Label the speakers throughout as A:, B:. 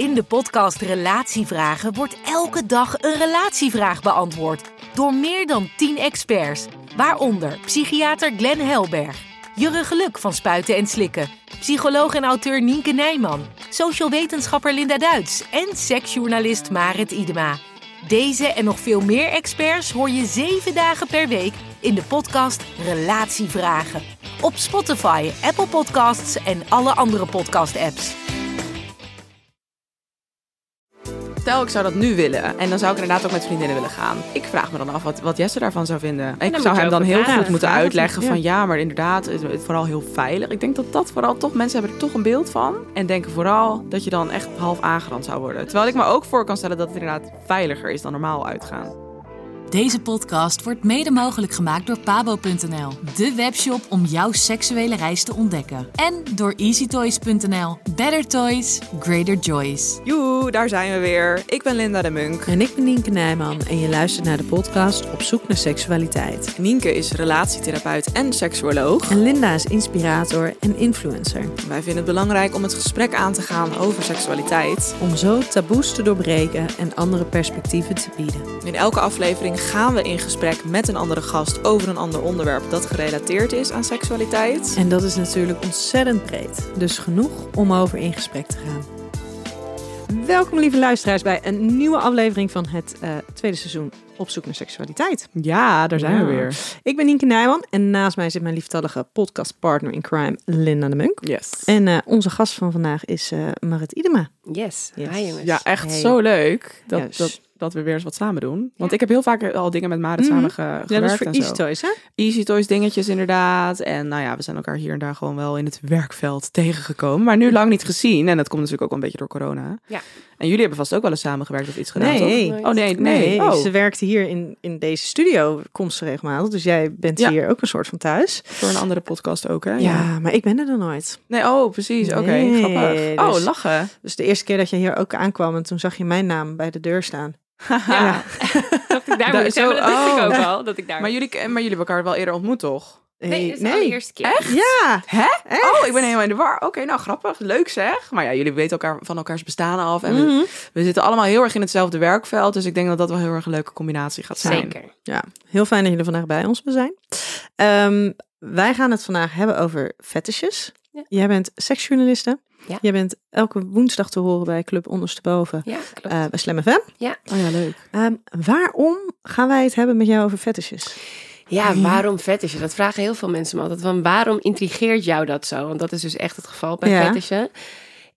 A: In de podcast Relatievragen wordt elke dag een relatievraag beantwoord door meer dan 10 experts, waaronder psychiater Glenn Helberg, Jurre Geluk van Spuiten en Slikken, psycholoog en auteur Nienke Nijman, social wetenschapper Linda Duits en seksjournalist Marit Idema. Deze en nog veel meer experts hoor je zeven dagen per week in de podcast Relatievragen. Op Spotify, Apple Podcasts en alle andere podcast-apps.
B: Stel, ik zou dat nu willen. En dan zou ik inderdaad ook met vriendinnen willen gaan. Ik vraag me dan af wat, wat Jesse daarvan zou vinden. Ik zou hem dan heel
C: vragen.
B: goed moeten
D: Vragen
B: uitleggen van ja, maar inderdaad, het is vooral heel veilig. Ik denk dat dat vooral toch, mensen hebben er toch een beeld van. En denken vooral dat je dan echt half aangerand zou worden. Terwijl ik me ook voor kan stellen dat het inderdaad veiliger is dan normaal uitgaan.
E: Deze podcast wordt mede mogelijk gemaakt door pabo.nl, de webshop om jouw seksuele reis te ontdekken. En door easytoys.nl. Better toys, greater joys.
B: Joe, daar zijn we weer. Ik ben Linda de Munk.
D: En ik ben Nienke Nijman en je luistert naar de podcast Op zoek naar seksualiteit.
B: Nienke is relatietherapeut en seksuoloog.
D: En Linda is inspirator en influencer.
B: Wij vinden het belangrijk om het gesprek aan te gaan over seksualiteit.
D: Om zo taboes te doorbreken en andere perspectieven te bieden.
B: In elke aflevering gaan we in gesprek met een andere gast over een ander onderwerp dat gerelateerd is aan seksualiteit.
D: En dat is natuurlijk ontzettend breed. Dus genoeg om over in gesprek te gaan. Welkom lieve luisteraars bij een nieuwe aflevering van het eh, tweede seizoen Op zoek naar seksualiteit.
B: Ja, daar zijn we weer.
D: Ik ben Nienke Nijman en naast mij zit mijn lieftallige podcastpartner in crime Linda de Munk.
B: Yes.
D: En eh, onze gast van vandaag is eh, Marit Idema.
C: Yes.
D: Yes.
C: Hi jongens.
B: Ja, echt
D: Hey.
B: zo leuk dat,
D: Yes.
B: dat, dat we weer eens wat samen doen. Want ik heb heel vaak al dingen met Marit
D: Mhm.
B: samen ge-
D: Ja,
B: gewerkt
D: dat is voor
B: en
D: Easy
B: zo.
D: Toys, hè?
B: Easy Toys dingetjes inderdaad. En nou ja, we zijn elkaar hier en daar gewoon wel in het werkveld tegengekomen. Maar nu lang niet gezien. En dat komt natuurlijk ook wel een beetje door corona.
C: Ja.
B: En jullie hebben vast ook wel eens samengewerkt of iets gedaan,
D: Nee.
B: toch? Oh nee, nee.
D: Nee,
B: Oh,
D: ze werkte hier in, in deze studio, komt ze regelmatig. Dus jij bent
B: Ja.
D: hier ook een soort van thuis.
B: voor een andere podcast ook, hè?
D: Ja, maar ik ben er dan nooit.
B: Nee, oh, precies. Oké,
D: Nee,
B: grappig. Oh,
D: dus-
B: lachen.
D: Dus de eerste keer dat je hier ook aankwam en toen zag je mijn naam bij de deur staan.
C: Ja. dat ik daar
B: Da-
C: moet
B: zo-
C: hebben, dat wist ik
B: oh.
C: ook al. Dat ik daar...
B: Maar jullie, maar jullie hebben elkaar wel eerder ontmoet, toch?
C: Nee, is de allereerste keer. Echt?
D: Ja,
B: Hè? Oh, ik ben helemaal in de war. Oké, nou grappig. Leuk zeg. Maar ja, jullie weten elkaar van elkaars bestaan af. En we,
D: Mhm.
B: we zitten allemaal heel erg in hetzelfde werkveld. Dus ik denk dat dat wel heel erg een leuke combinatie gaat zijn.
C: Zeker.
D: ja, heel fijn dat jullie vandaag bij ons zijn. Ehm, wij gaan het vandaag hebben over fetishes.
C: Ja.
D: Jij bent seksjournaliste.
C: Ja.
D: Jij bent elke woensdag te horen bij Club Ondersteboven
C: Ja, klopt.
D: eh bij Slam FM.
B: Oh ja, leuk.
D: Ehm, waarom gaan wij het hebben met jou over fetishes?
C: Ja, waarom fetishen? Dat vragen heel veel mensen me altijd. Van waarom intrigeert jou dat zo? Want dat is dus echt het geval bij
D: Ja.
C: fetishen.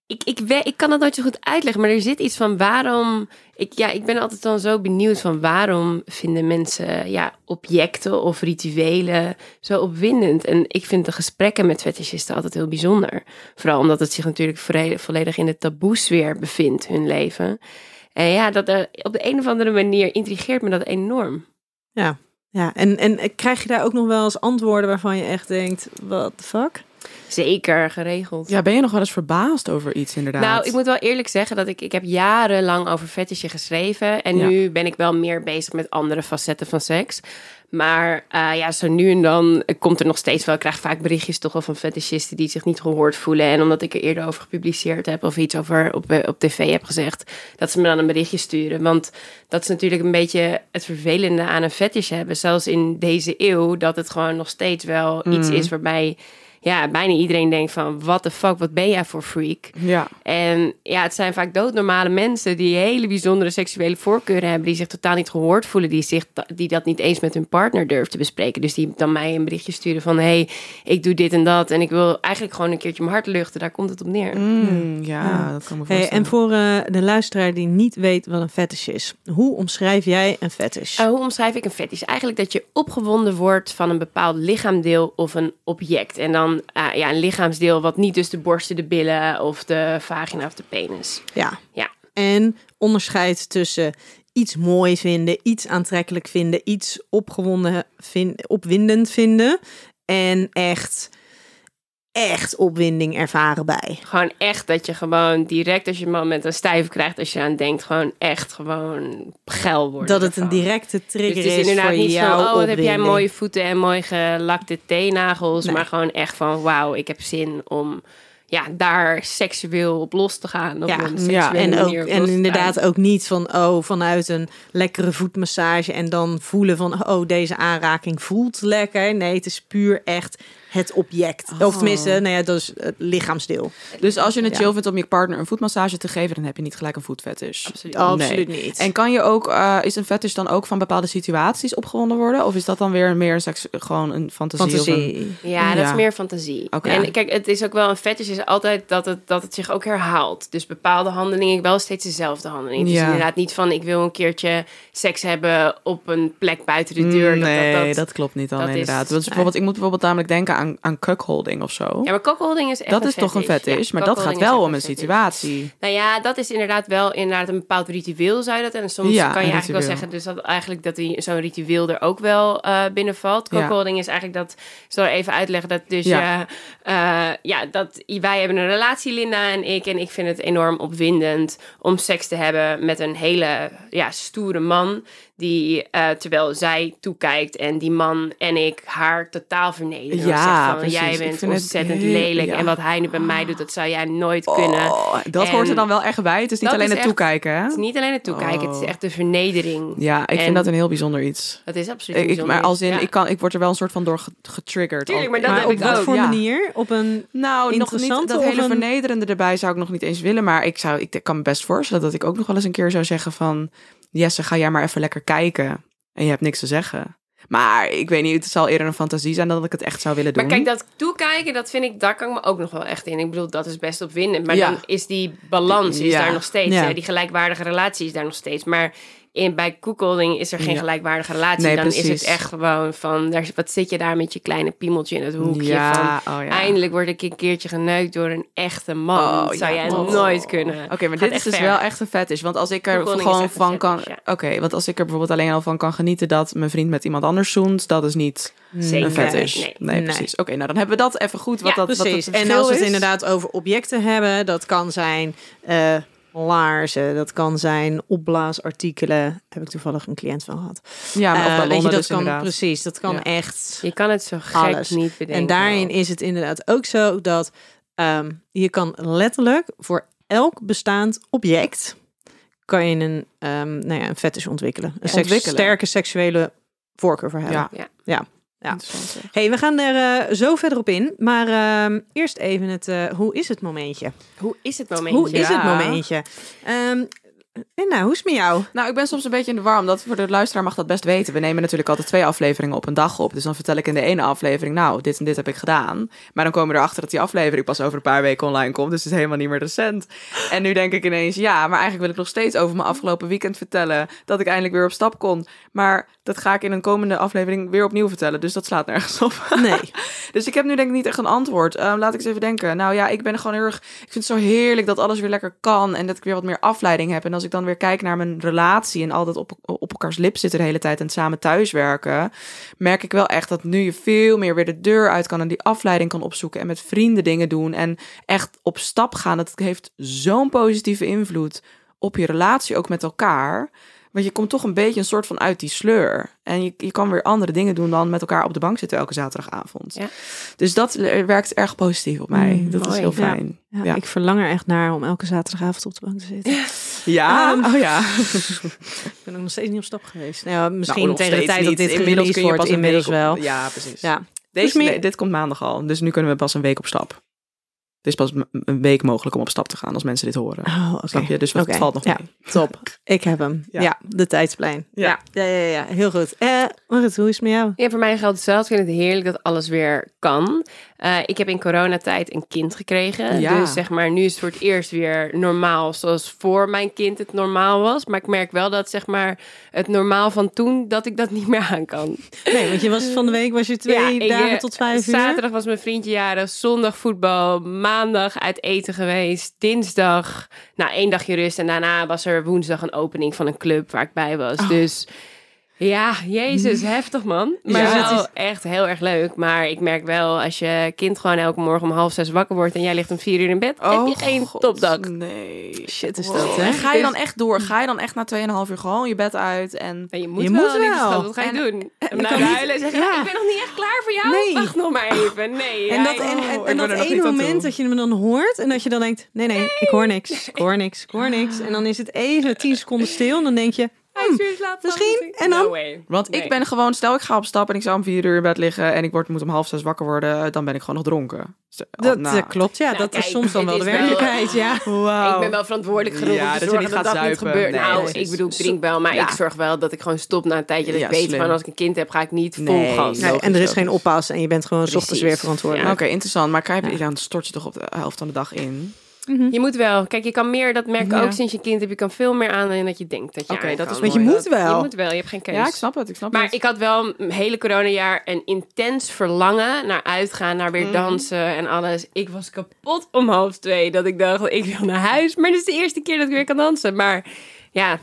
C: Ik, ik, ik kan dat nooit zo goed uitleggen, maar er zit iets van waarom... Ik, ja, ik ben altijd dan zo benieuwd van waarom vinden mensen ja, objecten of rituelen zo opwindend. En ik vind de gesprekken met fetishisten altijd heel bijzonder. Vooral omdat het zich natuurlijk volledig in de taboesfeer bevindt, hun leven. En ja, dat er, op de een of andere manier intrigeert me dat enorm.
D: Ja, en, en krijg je daar ook nog wel eens antwoorden waarvan je echt denkt, what the fuck?
C: Zeker, geregeld.
B: Ja, ben je nog wel eens verbaasd over iets inderdaad?
C: Nou, ik moet wel eerlijk zeggen dat ik, ik heb jarenlang over fetishen geschreven. En
B: Ja.
C: nu ben ik wel meer bezig met andere facetten van seks. Maar eh, ja, zo nu en dan komt er nog steeds wel. Ik krijg vaak berichtjes toch wel van fetishisten die zich niet gehoord voelen. En omdat ik er eerder over gepubliceerd heb of iets over op, eh, op tv heb gezegd, dat ze me dan een berichtje sturen. Want dat is natuurlijk een beetje het vervelende aan een fetish hebben. Zelfs in deze eeuw, dat het gewoon nog steeds wel iets
B: Mm.
C: is waarbij ja, bijna iedereen denkt van, what the fuck, wat ben jij voor freak?
B: Ja.
C: En ja, het zijn vaak doodnormale mensen die hele bijzondere seksuele voorkeuren hebben, die zich totaal niet gehoord voelen, die, zich, die dat niet eens met hun partner durven te bespreken. Dus die dan mij een berichtje sturen van, hey, ik doe dit en dat en ik wil eigenlijk gewoon een keertje mijn hart luchten. Daar komt het op neer.
B: Mm, ja, dat kan me
D: Hey, en voor eh, de luisteraar die niet weet wat een fetish is, hoe omschrijf jij een fetish?
C: Uh, hoe omschrijf ik een fetish? Eigenlijk dat je opgewonden wordt van een bepaald lichaamdeel of een object. En dan uh, ja, een lichaamsdeel wat niet dus de borsten, de billen of de vagina of de penis.
D: Ja.
C: Ja.
D: En onderscheid tussen iets mooi vinden, iets aantrekkelijk vinden, iets opgewonden vin- opwindend vinden en echt, echt opwinding ervaren bij.
C: Gewoon echt dat je gewoon direct als je man met een stijf krijgt, als je aan denkt, gewoon echt gewoon geil wordt.
D: Dat het een directe
C: Dus
D: trigger
C: het is
D: is
C: inderdaad
D: voor
C: niet
D: jou
C: van, oh, wat heb jij mooie voeten en mooi gelakte teennagels.
D: Nee.
C: Maar gewoon echt van, wauw, ik heb zin om ja, daar seksueel op los te gaan. Op
D: Ja,
C: een seksuele
B: ja,
D: En, ook, en inderdaad ook niet van, oh, vanuit een lekkere voetmassage en dan voelen van, oh, deze aanraking voelt lekker. Nee, het is puur echt het object. Of tenminste, nou ja, dat is het lichaamsdeel.
B: Dus als je het
D: Ja.
B: chill vindt om je partner een voetmassage te geven, dan heb je niet gelijk een voetfetish.
C: Absoluut.
D: Niet.
B: En kan je ook, eh, is een fetish dan ook van bepaalde situaties opgewonden worden? Of is dat dan weer meer een seks, gewoon een fantasie? Een-
D: fantasie.
C: Ja, dat is meer fantasie.
B: Oké.
C: En kijk, het is ook wel een fetish is altijd dat het, dat het zich ook herhaalt. Dus bepaalde handelingen, wel steeds dezelfde handeling. Dus
B: Ja.
C: inderdaad niet van ik wil een keertje seks hebben op een plek buiten de deur. Dat-
B: nee,
C: dat,
B: dat,
C: dat,
B: klopt niet dan
C: dat is-
B: inderdaad. Dus bijvoorbeeld, ik moet bijvoorbeeld namelijk denken aan, aan cuckolding of zo.
C: Ja, maar cockholding is echt
B: dat
C: een
B: is toch een fetish,
C: Ja,
B: maar dat gaat
C: cuckolding is
B: wel om een
C: fetish.
B: situatie.
C: Nou ja, dat is inderdaad wel inderdaad een bepaald ritueel, zou je dat? En soms
B: Ja,
C: kan je eigenlijk wel zeggen dus dat eigenlijk dat die- zo'n ritueel er ook wel eh binnenvalt.
B: Ja.
C: Cockholding is eigenlijk dat, ik zal even uitleggen, dat dus
B: Ja.
C: ja. ja, dat wij hebben een relatie, Linda en ik, en ik vind het enorm opwindend om seks te hebben met een hele ja, stoere man, die eh, terwijl zij toekijkt en die man en ik haar totaal vernederen.
B: Ja,
C: Zegt van,
B: precies.
C: Jij bent ontzettend
B: heel-
C: lelijk
B: ja.
C: en wat hij nu bij mij doet, dat zou jij nooit kunnen.
B: Oh, dat hoort er dan wel echt bij. Het is niet alleen
C: is
B: het
C: echt-
B: toekijken, hè?
C: Het is niet alleen het toekijken, het is
B: Oh.
C: echt de vernedering.
B: Ja, ik
C: En-
B: vind dat een heel bijzonder iets.
C: Dat is absoluut
B: Ik,
C: bijzonder.
B: maar als in,
C: Ja.
B: ik, kan, ik word er wel een soort van door ge- getriggerd.
C: Tuurlijk, maar dat
D: maar
C: heb
D: op
C: ik
D: wat
C: ook,
D: voor
B: ja.
D: manier? Op een...
B: Nou, nog niet
D: Interessante
B: dat hele
D: een-
B: vernederende erbij zou ik nog niet eens willen. Maar ik, zou, ik kan me best voorstellen dat ik ook nog wel eens een keer zou zeggen van... Jesse, ga jij maar even lekker kijken. En je hebt niks te zeggen. Maar ik weet niet, het zal eerder een fantasie zijn dan dat ik het echt zou willen doen.
C: Maar kijk, dat toekijken, dat vind ik, daar kan ik me ook nog wel echt in. Ik bedoel, dat is best opwindend. Maar
B: Ja.
C: dan is die balans is
B: Ja.
C: daar nog steeds.
D: Ja.
C: hè. Die gelijkwaardige relatie is daar nog steeds. Maar in, bij koekelding is er geen
B: Ja.
C: gelijkwaardige relatie.
B: Nee,
C: dan is het echt gewoon van, daar, wat zit je daar met je kleine piemeltje in het hoekje
B: ja,
C: van...
B: oh ja.
C: Eindelijk word ik een keertje geneukt door een echte man.
B: Oh,
C: dat zou
B: ja.
C: jij
B: Oh.
C: nooit kunnen.
B: Oké, maar
C: Gaat
B: dit is dus
C: ver.
B: wel echt een fetish. Want als ik er gewoon van kan... Oké, want als ik er bijvoorbeeld alleen al van kan genieten... dat mijn vriend met iemand anders zoent... dat is niet
C: Zeker
B: een fetish.
C: nee.
B: Nee,
D: Nee.
B: precies. Oké, nou dan hebben we dat even goed. Wat
C: Ja,
B: dat, wat
D: Precies.
B: het
D: En
B: verschil
D: als we het
B: is.
D: inderdaad over objecten hebben, dat kan zijn eh, laarzen, dat kan zijn opblaasartikelen. Heb ik toevallig een cliënt van gehad.
B: Ja, maar ballonnen
D: weet je, dat
B: dus
D: kan
B: inderdaad.
D: precies, dat kan
B: Ja.
D: echt.
C: Je kan het zo gek
D: Alles.
C: niet bedenken.
D: En daarin is het inderdaad ook zo dat ehm, je kan letterlijk voor elk bestaand object kan je een, ehm nou ja, een fetish ontwikkelen. Een seks-
B: Ontwikkelen.
D: sterke seksuele voorkeur voor hebben.
B: Ja.
C: Ja.
D: Ja. Hey, we gaan er eh, zo verder op in. Maar ehm, eerst even het eh, hoe is het momentje?
C: Hoe is het momentje?
D: Hoe is het momentje? Ehm Linda, hoe is het met jou?
B: Nou, ik ben soms een beetje in de war, omdat voor de luisteraar mag dat best weten. We nemen natuurlijk altijd twee afleveringen op een dag op. Dus dan vertel ik in de ene aflevering, nou, dit en dit heb ik gedaan. Maar dan komen we erachter dat die aflevering pas over een paar weken online komt. Dus het is helemaal niet meer recent. En nu denk ik ineens, ja, maar eigenlijk wil ik nog steeds over mijn afgelopen weekend vertellen. Dat ik eindelijk weer op stap kon. Maar dat ga ik in een komende aflevering weer opnieuw vertellen. Dus dat slaat nergens op.
D: Nee.
B: Dus ik heb nu denk ik niet echt een antwoord. Ehm, laat ik eens even denken. Nou ja, ik ben gewoon heel erg... Ik vind het zo heerlijk dat alles weer lekker kan. En dat ik weer wat meer afleiding heb. En als ik dan weer kijk naar mijn relatie... en altijd op, op elkaars lip zitten de hele tijd... en samen thuiswerken... merk ik wel echt dat nu je veel meer weer de deur uit kan... en die afleiding kan opzoeken. En met vrienden dingen doen. En echt op stap gaan. Dat heeft zo'n positieve invloed op je relatie ook met elkaar... Want je komt toch een beetje een soort van uit die sleur. En je, je kan weer andere dingen doen dan met elkaar op de bank zitten elke zaterdagavond.
C: Ja.
B: Dus dat werkt erg positief op mij.
D: Mm,
B: dat is heel fijn.
D: Ja,
B: Ja.
D: Ik verlang er echt naar om elke zaterdagavond op de bank te zitten.
B: Ja?
D: Ehm,
B: oh ja.
D: Ik ben ook nog steeds niet op stap geweest. Nou, misschien
B: Nou, nog
D: tegen de tijd dat dit
B: Inmiddels
D: gereleased
B: kun je
D: wordt, inmiddels
B: op-
D: wel.
B: Ja, precies.
D: Ja.
B: Deze,
D: meer-
B: nee, dit komt maandag al. Dus nu kunnen we pas een week op stap. Het is pas een week mogelijk om op stap te gaan als mensen dit horen.
D: Oh, oké.
B: Snap je? Dus het
D: Oké.
B: valt nog
D: ja,
B: mee.
D: Top. Ik heb hem. Ja,
B: Ja.
D: de tijdsplein.
B: Ja.
D: Ja, ja, ja, ja. heel goed. Eh Marit, hoe is het met jou?
C: Ja, voor mij geldt hetzelfde. Ik vind het heerlijk dat alles weer kan. Eh, ik heb in coronatijd een kind gekregen.
B: Ja.
C: Dus zeg maar, nu is het voor het eerst weer normaal zoals voor mijn kind het normaal was. Maar ik merk wel dat zeg maar het normaal van toen, dat ik dat niet meer aan kan.
D: Nee, want je was van de week was je twee dagen
C: eh,
D: tot vijf uur.
C: Zaterdag was mijn vriendje jarig, zondag voetbal, maandag uit eten geweest, dinsdag, nou één dagje rust en daarna was er woensdag een opening van een club waar ik bij was. Dus ja, jezus, heftig man. Maar
D: Ja,
C: wel
D: het is-
C: echt heel erg leuk. Maar ik merk wel, als je kind gewoon elke morgen om half zes wakker wordt en jij ligt om vier uur in bed, heb je geen
B: Oh, God,
C: topdag.
B: Nee.
D: Shit is
B: Wow.
D: dat, hè?
B: En ga je dan echt door? Ga je dan echt na 2,5 uur gewoon je bed uit? En
C: En je moet
D: Je
C: wel,
D: moet
C: wat ga je
B: En-
C: doen? En
D: niet-
C: huilen en zeggen,
D: ja.
C: ik ben nog niet echt klaar voor jou.
D: Nee.
C: Wacht nog maar even. Nee.
D: En dat, en,
B: Oh,
D: en, en dat
B: er
D: ene moment dat je hem dan hoort en dat je dan denkt, nee, nee, ik hoor niks, ik hoor niks, ik hoor niks. En dan is het even tien seconden stil en dan denk je,
C: Slaap
D: misschien. En dan?
C: No.
B: Want
C: Nee.
B: ik ben gewoon, stel ik ga op stap en ik zou om vier uur in bed liggen en ik word, moet om half zes wakker worden, dan ben ik gewoon nog dronken. Dus, oh,
D: dat
B: nou.
D: eh, klopt, ja,
C: Nou,
D: dat
C: kijk,
D: is soms dan wel de
C: wel-
D: werkelijkheid, ja.
C: Ik ben wel verantwoordelijk genoeg
B: Ja,
C: om te
B: dat je
C: zorgen dat
B: gaat
C: dat niet gebeurt.
B: Nee,
C: nou, ik bedoel, ik drink wel, maar
B: Ja.
C: ik zorg wel dat ik gewoon stop na een tijdje. Dat
B: Ja,
C: ik weet
B: slim.
C: van als ik een kind heb, ga ik niet vol
B: Nee,
C: gas.
B: nee.
D: En er is geen oppas en je bent gewoon s ochtends weer verantwoordelijk.
B: Oké, interessant. Maar je, dan stort je toch op de helft van de dag in.
C: Je moet wel. Kijk, je kan meer, dat merk ik
B: Ja.
C: ook sinds je kind hebt. Je kan veel meer aan dan dat je denkt dat je
B: dat
C: kan.
B: is
D: Want je
B: mooi.
D: moet wel.
C: Je moet wel, je hebt geen keus.
B: Ja, ik snap het. Ik snap
C: Maar
B: het.
C: ik had wel een hele coronajaar een intens verlangen naar uitgaan, naar weer
B: Mhm.
C: dansen en alles. Ik was kapot om half twee dat ik dacht, ik wil naar huis. Maar dit is de eerste keer dat ik weer kan dansen. Maar ja,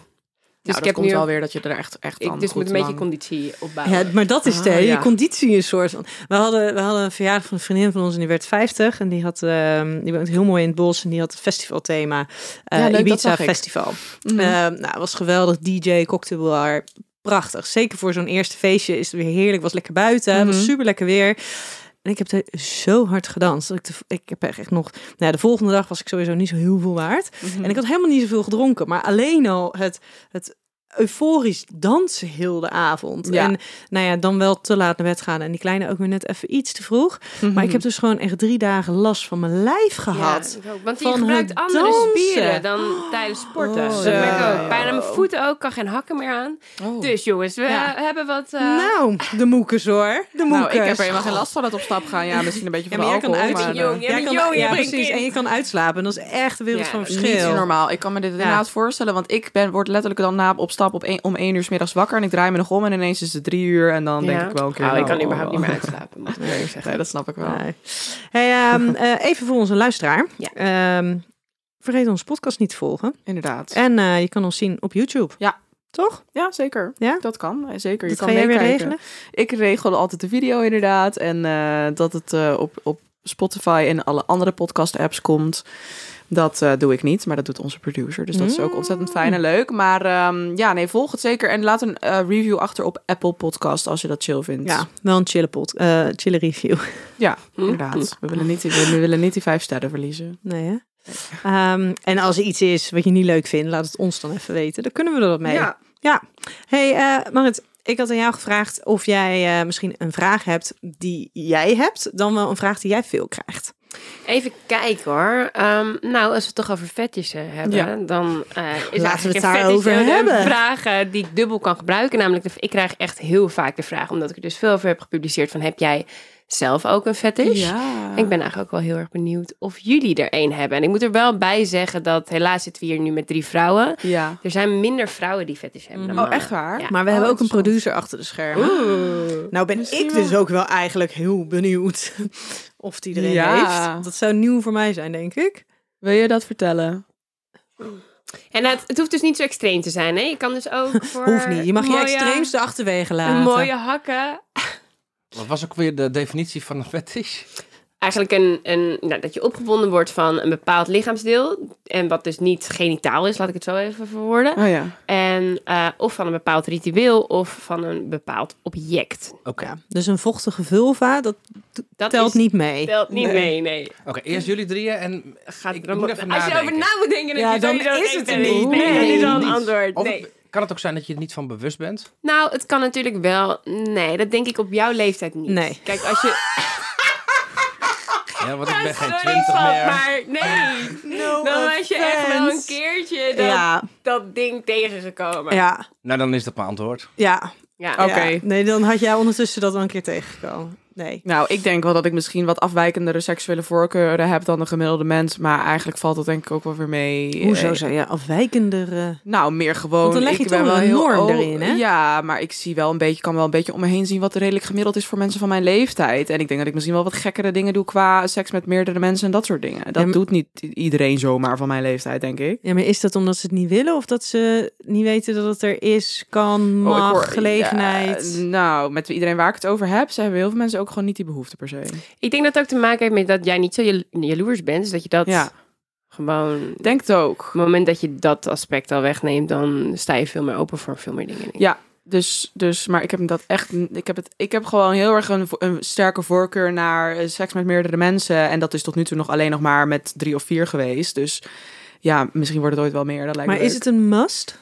C: dus ik heb
B: komt
C: nu
B: wel weer dat je er echt, echt
C: ik
B: dan
C: dus
B: goed
C: moet een beetje
B: lang-
C: conditie opbouwen.
D: Ja, maar dat is het,
B: Ah.
D: Je
B: ja.
D: conditie is soort van... We hadden, we hadden een verjaardag van een vriendin van ons en die werd 50. En die, had, ehm, die woont heel mooi in het bos en die had een festivalthema. eh
B: Ja, leuk,
D: Ibiza. Festival.
B: Mhm.
D: Eh, nou, het was geweldig. DJ, cocktailbar. Prachtig. Zeker voor zo'n eerste feestje is het weer heerlijk. Was lekker buiten. Het
B: Mhm.
D: was super lekker weer. En ik heb er zo hard gedanst. Dat ik, de, ik heb echt nog... Nou, ja, de volgende dag was ik sowieso niet zo heel veel waard.
B: Mhm.
D: En ik had helemaal niet zoveel gedronken. Maar alleen al het, het euforisch dansen heel de avond.
B: Ja.
D: En nou ja, dan wel te laat naar bed gaan. En die kleine ook weer net even iets te vroeg. Maar ik heb dus gewoon echt drie dagen last van mijn lijf gehad.
C: Ja, want je
D: van
C: gebruikt
D: het
C: andere
D: dansen.
C: spieren dan tijdens sporten.
D: Oh,
C: dat
D: ja.
C: merk ik ook.
B: Ja.
C: Aan mijn voeten ook, kan geen hakken meer aan.
B: Oh.
C: Dus jongens, we
D: Ja.
C: hebben wat... eh,
D: Nou, de moekers hoor. De moekers.
B: Nou, ik heb er helemaal geen last van het op stap gaan. Ja, misschien een beetje
D: Ja,
B: van
D: maar
B: de
D: jij kan
B: alcohol.
D: uit.
B: maar,
C: jong,
B: eh,
C: jij
D: kan,
C: jong, je
D: ja, precies. En je kan uitslapen. Dat is echt de wereld
C: Ja,
D: van verschil.
B: Niet normaal. Ik kan me dit inderdaad voorstellen, want ik ben, word letterlijk dan na op stap op een, om één uur 's middags wakker en ik draai me nog om en ineens is het drie uur en dan denk ik wel een keer.
C: Oh, ik
B: nou,
C: kan überhaupt
B: oh,
C: niet meer uitslapen. moet ik zeggen.
B: Nee, dat snap ik wel.
D: Nee. Hey, ehm, eh, even voor onze luisteraar.
C: Ja.
D: Ehm, vergeet onze podcast niet te volgen.
B: Inderdaad.
D: En eh, je kan ons zien op YouTube.
B: Ja.
D: Toch?
B: Ja, zeker.
D: Ja?
B: Dat kan. eh, Zeker. Je
D: Dat
B: kan
D: ga jij weer
B: meekijken.
D: regelen?
B: Ik regel altijd de video inderdaad. En eh, dat het eh, op, op Spotify en alle andere podcast apps komt. Dat eh, doe ik niet, maar dat doet onze producer. Dus dat is ook ontzettend fijn en leuk. Maar ehm, ja, nee, volg het zeker. En laat een eh, review achter op Apple Podcast als je dat chill vindt.
D: Ja, wel een chille, eh, chille review.
B: ja inderdaad. We willen, niet, die- we willen niet die vijf sterren verliezen.
D: Nee, hè? Ehm, en als er iets is wat je niet leuk vindt, laat het ons dan even weten. Dan kunnen we er wat mee.
B: Ja.
D: Ja. Hey, Marit, ik had aan jou gevraagd of jij misschien een vraag hebt die jij hebt, dan wel een vraag die jij veel krijgt.
C: Even kijken hoor. Ehm, nou, als we het toch over vetjessen hebben,
B: Ja.
C: dan eh is
D: Laten we het
C: een
D: daarover hebben.
C: vraag eh, die ik dubbel kan gebruiken. Namelijk, ik krijg echt heel vaak de vraag, omdat ik er dus veel over heb gepubliceerd, van heb jij zelf ook een fetish?
B: Ja.
C: En ik ben eigenlijk ook wel heel erg benieuwd of jullie er een hebben. En ik moet er wel bij zeggen dat helaas zitten we hier nu met drie vrouwen.
B: Ja.
C: Er zijn minder vrouwen die fetish hebben. dan
B: Oh,
C: mannen.
B: echt waar?
C: Ja.
D: Maar we
B: Oh,
D: hebben ook een producer achter de schermen. Nou ben
B: Misschien
D: ik
B: wel.
D: dus ook wel eigenlijk heel benieuwd of die er een
B: Ja.
D: heeft. Dat zou nieuw voor mij zijn, denk ik.
B: Wil je dat vertellen?
C: En het, het hoeft dus niet zo extreem te zijn. Hè? Je kan dus ook voor
D: Hoeft niet. Je mag je extreemste achterwege laten.
C: mooie hakken.
F: Wat was ook weer de definitie van een fetish?
C: Eigenlijk een, een, nou, dat je opgewonden wordt van een bepaald lichaamsdeel. En wat dus niet genitaal is, laat ik het zo even verwoorden.
B: Oh ja.
C: En uh, of van een bepaald ritueel of van een bepaald object.
F: Oké,
D: Ja, dus een vochtige vulva, dat
C: Dat
D: telt
C: is-
D: niet mee.
C: Telt niet
B: Nee.
C: mee, nee.
F: Oké, eerst jullie drieën en
C: Gaat
F: ik
C: dan
F: moet
C: moet-
F: even
C: Als je erover na moet denken, dan,
D: Ja, dan is het er niet.
C: Nee,
D: Nee,
C: dat is al een
F: niet.
C: antwoord.
F: Of-
C: Nee.
F: Kan het ook zijn dat je er niet van bewust bent?
C: Nou, het kan natuurlijk wel. Nee, dat denk ik op jouw leeftijd niet.
D: Nee.
C: Kijk, als je.
F: Ja, want ik ben geen twintig meer.
C: Maar nee. Dan was je echt wel een keertje dat,
D: Ja,
C: dat ding tegengekomen.
D: ja,
F: Nou, dan is dat mijn antwoord.
D: ja.
C: Ja.
B: Oké.
D: Ja. Nee, dan had jij ondertussen dat wel een keer tegengekomen. Nee.
B: Nou, ik denk wel dat ik misschien wat afwijkendere seksuele voorkeuren heb dan de gemiddelde mens. Maar eigenlijk valt dat denk ik ook wel weer mee.
D: Hoezo
B: Eh,
D: zou je afwijkendere...
B: Nou, meer gewoon.
D: Want dan leg je
B: ik
D: toch
B: ben wel
D: een
B: heel
D: norm
B: o-
D: erin, hè?
B: Ja, maar ik zie wel een beetje, kan wel een beetje om me heen zien wat redelijk gemiddeld is voor mensen van mijn leeftijd. En ik denk dat ik misschien wel wat gekkere dingen doe qua seks met meerdere mensen en dat soort dingen. Dat
D: Ja, maar-
B: doet niet iedereen zomaar van mijn leeftijd, denk ik.
D: Ja, maar is dat omdat ze het niet willen of dat ze niet weten dat het er is, kan,
B: Oh,
D: mag,
B: hoor-
D: gelegenheid?
B: Ja, nou, met iedereen waar ik het over heb, ze hebben heel veel mensen ook gewoon niet die behoefte per se.
C: Ik denk dat het ook te maken heeft met dat jij niet zo jal- jaloers bent. Dus dat je dat
B: Ja,
C: gewoon...
B: ik denk het ook.
C: Op het moment dat je dat aspect al wegneemt, dan sta je veel meer open voor veel meer dingen.
B: Ja, dus, dus, maar ik heb dat echt, ik heb het, ik heb gewoon heel erg een, een sterke voorkeur naar eh, seks met meerdere mensen. En dat is tot nu toe nog alleen nog maar met drie of vier geweest. Dus ja, misschien wordt het ooit wel meer. Dat lijkt
D: Maar
B: me
D: is het een must?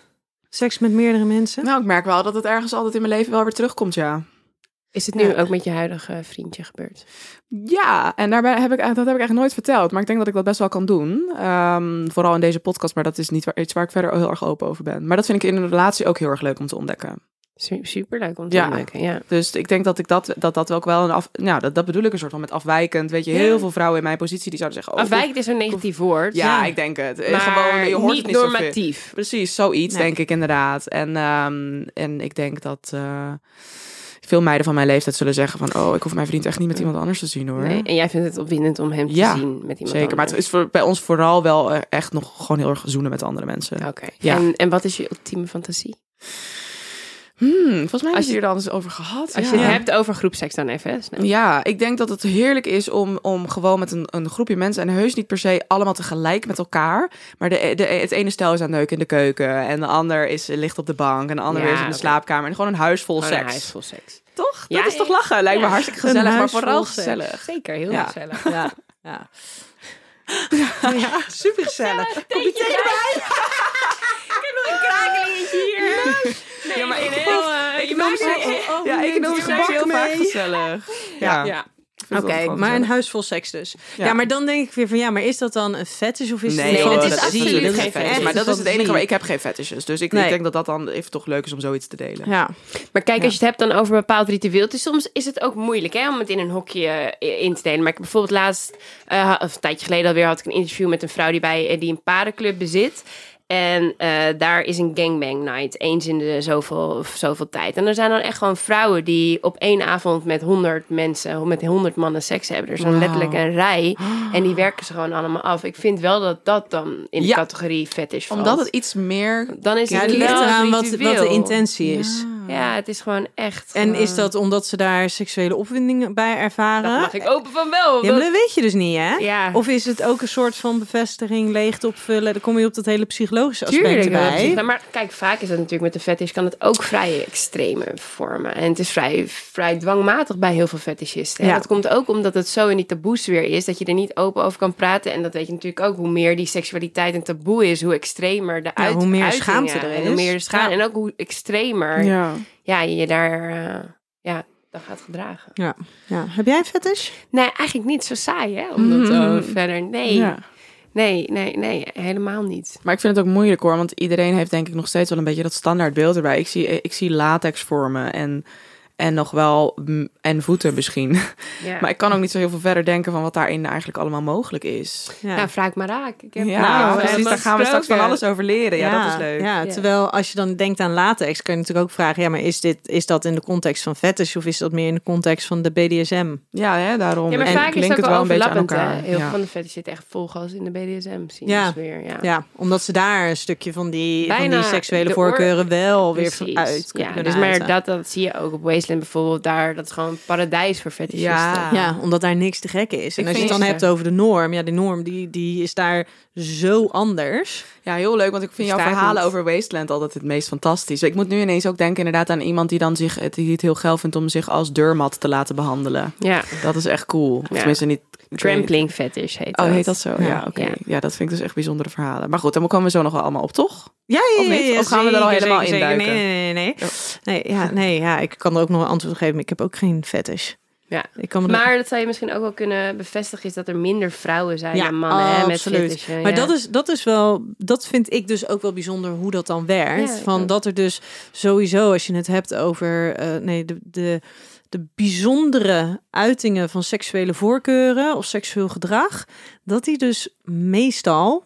D: Seks met meerdere mensen?
B: Nou, ik merk wel dat het ergens altijd in mijn leven wel weer terugkomt, ja.
C: Is het nu
D: Ja.
C: ook met je huidige vriendje gebeurd?
B: Ja, en daarbij heb ik, dat heb ik echt nooit verteld. Maar ik denk dat ik dat best wel kan doen. Ehm, vooral in deze podcast, maar dat is niet waar, iets waar ik verder heel erg open over ben. Maar dat vind ik in een relatie ook heel erg leuk om te ontdekken.
C: Super leuk om te
B: Ja.
C: ontdekken, ja.
B: Dus ik denk dat ik dat, dat, dat ook wel een af... Nou, dat, dat bedoel ik een soort van met afwijkend. Weet je, heel
C: Ja.
B: veel vrouwen in mijn positie die zouden zeggen... Oh,
C: Afwijkend is een negatief woord.
B: Ja, ik denk het. Eh,
C: maar
B: Gewoon, je hoort
C: niet
B: niet
C: normatief.
B: Precies, zoiets
D: Nee.
B: denk ik inderdaad. En, ehm, en ik denk dat eh, veel meiden van mijn leeftijd zullen zeggen van... oh, ik hoef mijn vriend echt niet met iemand anders te zien hoor.
C: Nee, en jij vindt het opwindend om hem te
B: Ja,
C: zien met iemand
B: Zeker, maar het is voor, bij ons vooral wel eh, echt nog gewoon heel erg zoenen met andere mensen.
C: Oké.
B: Ja.
C: En, en wat is je ultieme fantasie?
B: Hmm, volgens mij
C: Als je-
B: hier dan eens over gehad.
C: Als
B: ja.
C: je het hebt over groepseks dan even. snel.
B: Ja, ik denk dat het heerlijk is om, om gewoon met een, een groepje mensen... en heus niet per se allemaal tegelijk met elkaar... maar de, de, het ene stel is aan het neuken in de keuken... en de ander is, ligt op de bank... en de ander
C: Ja,
B: is in de slaapkamer... en gewoon een huis vol
C: Gewoon een
B: seks.
C: huis vol seks.
B: Toch?
C: Ja,
B: dat is toch lachen? Lijkt me hartstikke gezellig, maar vooral
D: seks.
B: gezellig.
C: Zeker, heel gezellig.
D: Ja, ja. ja, super gezellig.
C: Kom je erbij? Ik heb nog een krakelingetje hier. Nee,
B: Ja, maar ik-
C: heel,
B: ze-
C: het-
B: Ja, ik noem
D: het
B: seks heel vaak gezellig. Ja.
D: Oké, maar een huis vol seks dus. Ja.
B: Ja.
D: maar dan denk ik weer van ja, maar is dat dan een fetish of is
B: Nee,
D: het
C: Nee, is absoluut
D: Dat is
C: geen fetish.
B: Maar dat is het enige waar ik heb geen fetishes. Dus ik,
D: Nee.
B: ik denk dat dat dan even toch leuk is om zoiets te delen.
D: Ja,
C: Maar kijk,
D: Ja.
C: als je het hebt dan over een bepaald ritueel. Soms is het ook moeilijk hè, om het in een hokje eh, in te delen. Maar ik heb bijvoorbeeld laatst, eh, of een tijdje geleden alweer, had ik een interview met een vrouw die, bij, eh, die een paardenclub bezit. En eh, daar is een gangbang night, eens in de zoveel, zoveel tijd. En er zijn dan echt gewoon vrouwen die op één avond met honderd mensen, met honderd mannen seks hebben. Er is dan letterlijk een rij en die werken ze gewoon allemaal af. Ik vind wel dat dat dan in de
B: Ja.
C: categorie fetish valt.
B: Omdat het iets meer...
C: dan is
D: ja
C: het,
D: het ligt eraan wat, wat de intentie is.
C: Ja, het is gewoon echt.
D: En is dat omdat ze daar seksuele opwinding bij ervaren?
C: Dat mag ik open van wel.
D: Ja, maar
C: dat-
D: weet je dus niet, hè?
C: Ja.
D: Of is het ook een soort van bevestiging, leegte opvullen? Dan kom je op dat hele psychologische aspect
C: Tuurlijk, is- maar kijk, vaak is dat natuurlijk met de fetish kan het ook vrij extreme vormen. En het is vrij, vrij dwangmatig bij heel veel fetishisten. hè.
D: Ja.
C: Dat komt ook omdat het zo in die taboesfeer is dat je er niet open over kan praten. En dat weet je natuurlijk ook. Hoe meer die seksualiteit een taboe is, hoe extremer de
D: Ja,
C: uit,
D: hoe meer schaamte er
C: En
D: is.
C: hoe meer de schaamte.
D: Ja.
C: En ook hoe extremer ja.
B: Ja.
C: je daar eh, ja, dan gaat gedragen.
D: Ja. ja. Heb jij een fetish?
C: Nee, eigenlijk niet zo saai, hè? Omdat
B: Mhm.
C: oh, verder. Nee.
B: Ja.
C: nee, nee, nee, helemaal niet.
B: Maar ik vind het ook moeilijk hoor, want iedereen heeft denk ik nog steeds wel een beetje dat standaard beeld erbij. Ik zie, ik zie latex vormen en, en nog wel en voeten misschien.
C: Ja.
B: Maar ik kan ook niet zo heel veel verder denken van wat daarin eigenlijk allemaal mogelijk is.
D: Ja.
C: Ja, vraag maar raak. Ik heb
B: Ja,
D: nou,
B: precies. Daar gaan we straks van alles over leren. Ja, dat is leuk.
D: Ja, terwijl als je dan denkt aan latex, kan je natuurlijk ook vragen: ja, maar is, dit, is dat in de context van fetish of is dat meer in de context van de BDSM?
B: Ja, hè, daarom.
C: Ja, maar
B: En
C: vaak is het
B: wel
C: wel
B: een beetje aan elkaar.
C: hè. Heel
B: Ja.
C: veel van de fetish zit echt volgas in de BDSM. Zien
D: Ja.
C: dus weer, ja.
D: Ja, omdat ze daar een stukje van die, van die seksuele voorkeuren wel weer uit
C: Ja,
D: kunnen
C: dus maar dat, dat zie je ook op Wasteland bijvoorbeeld. Daar, dat is gewoon een paradijs voor fetishisten.
B: Ja.
D: Ja, omdat daar niks te gek is. En
B: Ik
D: als je het dan hebt over de norm, ja, de norm die, die is daar zo anders.
B: Ja, heel leuk, want ik vind jouw verhalen over Wasteland altijd het meest fantastisch. Ik moet nu ineens ook denken inderdaad aan iemand die dan zich, die het heel geil vindt om zich als deurmat te laten behandelen.
C: Ja.
B: Dat is echt cool. Of
C: Ja.
B: tenminste niet
C: Trampling fetish heet dat.
B: Oh, heet dat zo? Ja,
D: Ja.
B: oké.
C: Ja.
B: Ja. dat vind ik dus echt bijzondere verhalen. Maar goed, dan komen we zo nog wel allemaal op, toch?
D: Ja, ja,
B: Of
D: ja,
B: niet?
D: ja,
B: Of gaan we er al helemaal
D: zeker.
B: induiken?
D: Nee, nee, nee, nee.
B: Ja.
D: Nee, ja, nee, ja, ik kan er ook nog een antwoord op geven. Ik heb ook geen fetish.
C: Ja.
D: Ik kan
C: Maar dat zou je misschien ook wel kunnen bevestigen, is dat er minder vrouwen zijn
D: Ja,
C: dan mannen hè, met
D: absoluut. Maar dat, is, dat is wel, dat vind ik dus ook wel bijzonder hoe dat dan werkt.
C: Ja,
D: van dat er dus sowieso, als je het hebt over eh, nee, de, de, de bijzondere uitingen van seksuele voorkeuren of seksueel gedrag, dat die dus meestal,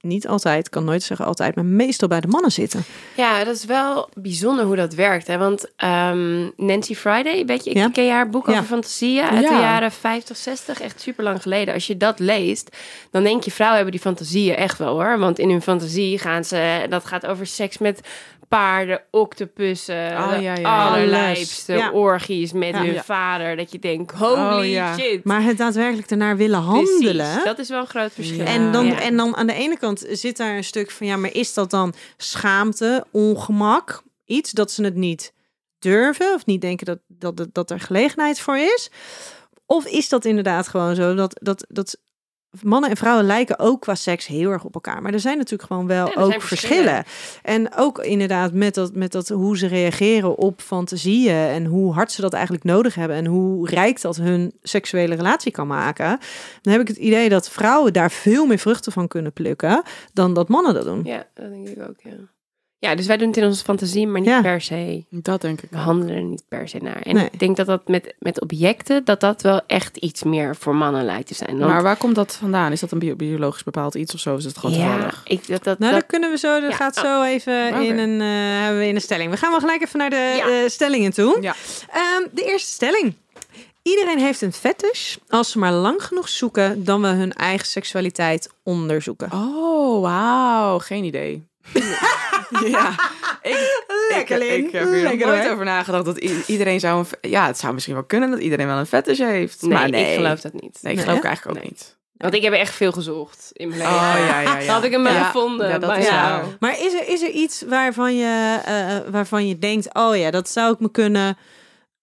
D: niet altijd, kan nooit zeggen altijd, maar meestal bij de mannen zitten.
C: Ja, dat is wel bijzonder hoe dat werkt. Hè? Want ehm, Nancy Friday, weet je, ik
D: Ja.
C: ken haar boek
D: Ja.
C: over fantasieën uit de
B: Ja.
C: jaren 50, 60, echt super lang geleden. Als je dat leest, dan denk je, vrouwen hebben die fantasieën echt wel hoor. Want in hun fantasie gaan ze, dat gaat over seks met paarden, octopussen,
B: Oh, ja,
C: allerlijpste
D: Ja.
C: orgies met hun vader. Dat je denkt, holy
B: Oh,
C: shit.
D: Maar het daadwerkelijk ernaar willen
C: Precies,
D: handelen.
C: dat is wel een groot verschil.
D: En dan, en dan aan de ene kant zit daar een stuk van, ja, maar is dat dan schaamte, ongemak, iets dat ze het niet durven of niet denken dat, dat, dat, dat er gelegenheid voor is? Of is dat inderdaad gewoon zo dat, dat, dat mannen en vrouwen lijken ook qua seks heel erg op elkaar. Maar er zijn natuurlijk gewoon wel
C: Ja,
D: ook verschillen. En ook inderdaad met dat, met dat hoe ze reageren op fantasieën en hoe hard ze dat eigenlijk nodig hebben en hoe rijk dat hun seksuele relatie kan maken. Dan heb ik het idee dat vrouwen daar veel meer vruchten van kunnen plukken dan dat mannen dat doen.
C: Ja, dat denk ik ook, ja. Ja, dus wij doen het in onze fantasie, maar niet
D: Ja.
C: per se.
B: Dat denk ik
C: We handelen er niet per se naar. En
D: Nee.
C: ik denk dat dat met, met objecten, dat dat wel echt iets meer voor mannen lijkt te zijn. Want-
B: Maar waar komt dat vandaan? Is dat een bio- biologisch bepaald iets of zo? Is het gewoon
C: ja,
B: toevallig?
C: ik, dat, dat,
D: Nou,
C: dat,
D: dat kunnen we zo. Dat
C: Ja,
D: gaat
C: oh.
D: zo even in een eh, hebben we in een stelling. We gaan wel gelijk even naar de
C: Ja.
D: eh, stellingen toe.
B: Ja.
D: Ehm, de eerste stelling. Iedereen heeft een fetish als ze maar lang genoeg zoeken dan we hun eigen seksualiteit onderzoeken.
B: Oh, wauw. Geen idee. Ja. Ik,
D: Lekker,
B: ik, heb hier
D: Lekker,
B: nooit
D: hoor.
B: over nagedacht dat iedereen zou een... Ja, het zou misschien wel kunnen dat iedereen wel een fetish heeft.
C: nee,
B: maar nee.
C: ik geloof dat niet.
B: Nee, ik geloof eigenlijk ook
C: Nee.
B: niet.
C: Want ik heb echt veel gezocht in mijn leven.
B: Oh, ja, ja, ja.
C: Had ik hem maar
B: Ja,
C: gevonden.
B: ja, dat
C: bij
B: is waar.
D: Maar is er, is er iets waarvan je, eh, waarvan je denkt, oh ja, dat zou ik me kunnen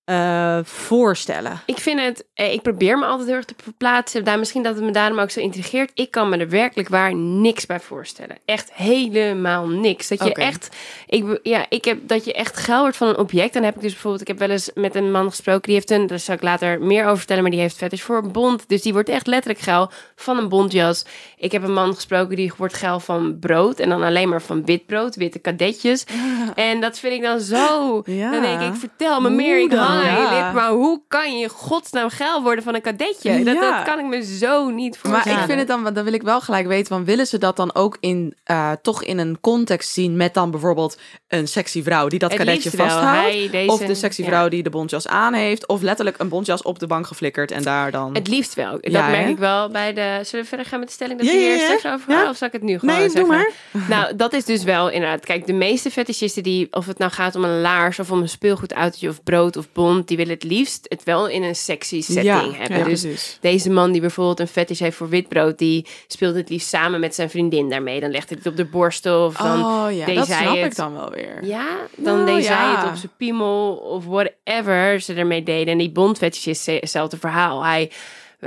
D: eh, voorstellen?
C: Ik vind het, eh, ik probeer me altijd heel erg te verplaatsen. Daar, misschien dat het me daarom ook zo intrigeert. Ik kan me er werkelijk waar niks bij voorstellen. Echt helemaal niks. Dat je echt, ik, ja, ik heb dat je echt geil wordt van een object. Dan heb ik dus bijvoorbeeld, ik heb wel eens met een man gesproken. Die heeft een, daar zal ik later meer over vertellen. Maar die heeft fetish voor een bond. Dus die wordt echt letterlijk geil van een bontjas. Ik heb een man gesproken die wordt geil van brood. En dan alleen maar van wit brood, witte kadetjes. En dat vind ik dan zo.
B: Ja.
C: Dan denk ik, vertel me meer. Ik je
B: Ja.
C: Maar hoe kan je godsnaam geil worden van een kadetje? Dat, dat kan ik me zo niet
B: Maar
C: voorstellen.
B: ik vind het dan, dan wil ik wel gelijk weten, van willen ze dat dan ook in, eh, toch in een context zien met dan bijvoorbeeld een sexy vrouw die dat
C: Het
B: kadetje vasthoudt?
C: Hij, deze-
B: of de sexy vrouw die de bontjas aan heeft, of letterlijk een bontjas op de bank geflikkerd en daar dan...
C: Het liefst wel. Dat
B: Ja,
C: merk
B: hè?
C: ik wel bij de... Zullen we verder gaan met de stelling dat we hier
D: ja.
C: straks over gaan? Of zal ik het nu gewoon
D: Nee,
C: zeggen?
D: doe maar.
C: Nou, dat is dus wel inderdaad... Kijk, de meeste fetischisten die... Of het nou gaat om een laars of om een speelgoedautootje of brood of Die willen het liefst het wel in een sexy setting
B: ja,
C: hebben.
B: ja,
C: dus
B: precies.
C: Deze man die bijvoorbeeld een fetish heeft voor witbrood, die speelt het liefst samen met zijn vriendin daarmee. Dan legt hij het op de borstel of dan
B: oh ja,
C: deed
B: dat
C: zij
B: snap
C: het.
B: ik dan wel weer.
C: Ja, dan
B: Nou,
C: deed zij het op zijn piemel of whatever ze ermee deden. En die bondfetish is hetzelfde verhaal. Hij,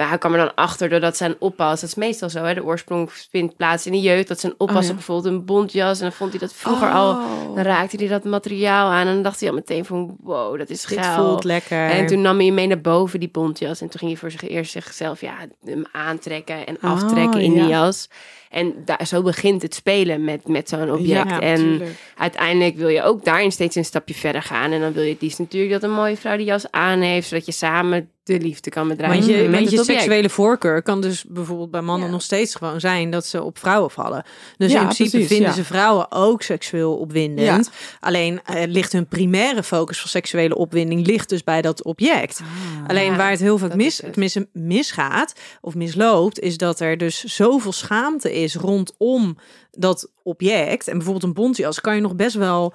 C: hij kwam er dan achter doordat zijn oppas, dat is meestal zo, hè, de oorsprong vindt plaats in de jeugd, dat zijn oppas
B: Oh, ja.
C: bijvoorbeeld een bontjas en dan vond hij dat vroeger al,
B: Oh.
C: dan raakte hij dat materiaal aan en dan dacht hij al meteen van wow, dat is
D: Dit
C: geil.
D: voelt lekker.
C: En toen nam hij mee naar boven, die bontjas. En toen ging hij voor zich eerst zichzelf ja, hem aantrekken en
B: Oh,
C: aftrekken in
B: ja.
C: die jas. En daar, zo begint het spelen met, met zo'n object.
D: Ja,
C: en
B: tuurlijk.
C: uiteindelijk wil je ook daarin steeds een stapje verder gaan. En dan wil je het liefst natuurlijk dat een mooie vrouw die jas aan heeft. Zodat je samen de liefde kan bedrijven
D: Want je,
C: met
D: je seksuele voorkeur kan dus bijvoorbeeld bij mannen
C: Ja.
D: nog steeds gewoon zijn dat ze op vrouwen vallen. Dus
B: Ja,
D: in principe
B: precies,
D: vinden
B: ja.
D: ze vrouwen ook seksueel opwindend. Alleen eh, ligt hun primaire focus van seksuele opwinding ligt dus bij dat object. Alleen
C: Ah, Ja,
D: waar het heel vaak mis,
C: is het.
D: misgaat of misloopt, is dat er dus zoveel schaamte is rondom dat object. En bijvoorbeeld een bontjas kan je nog best wel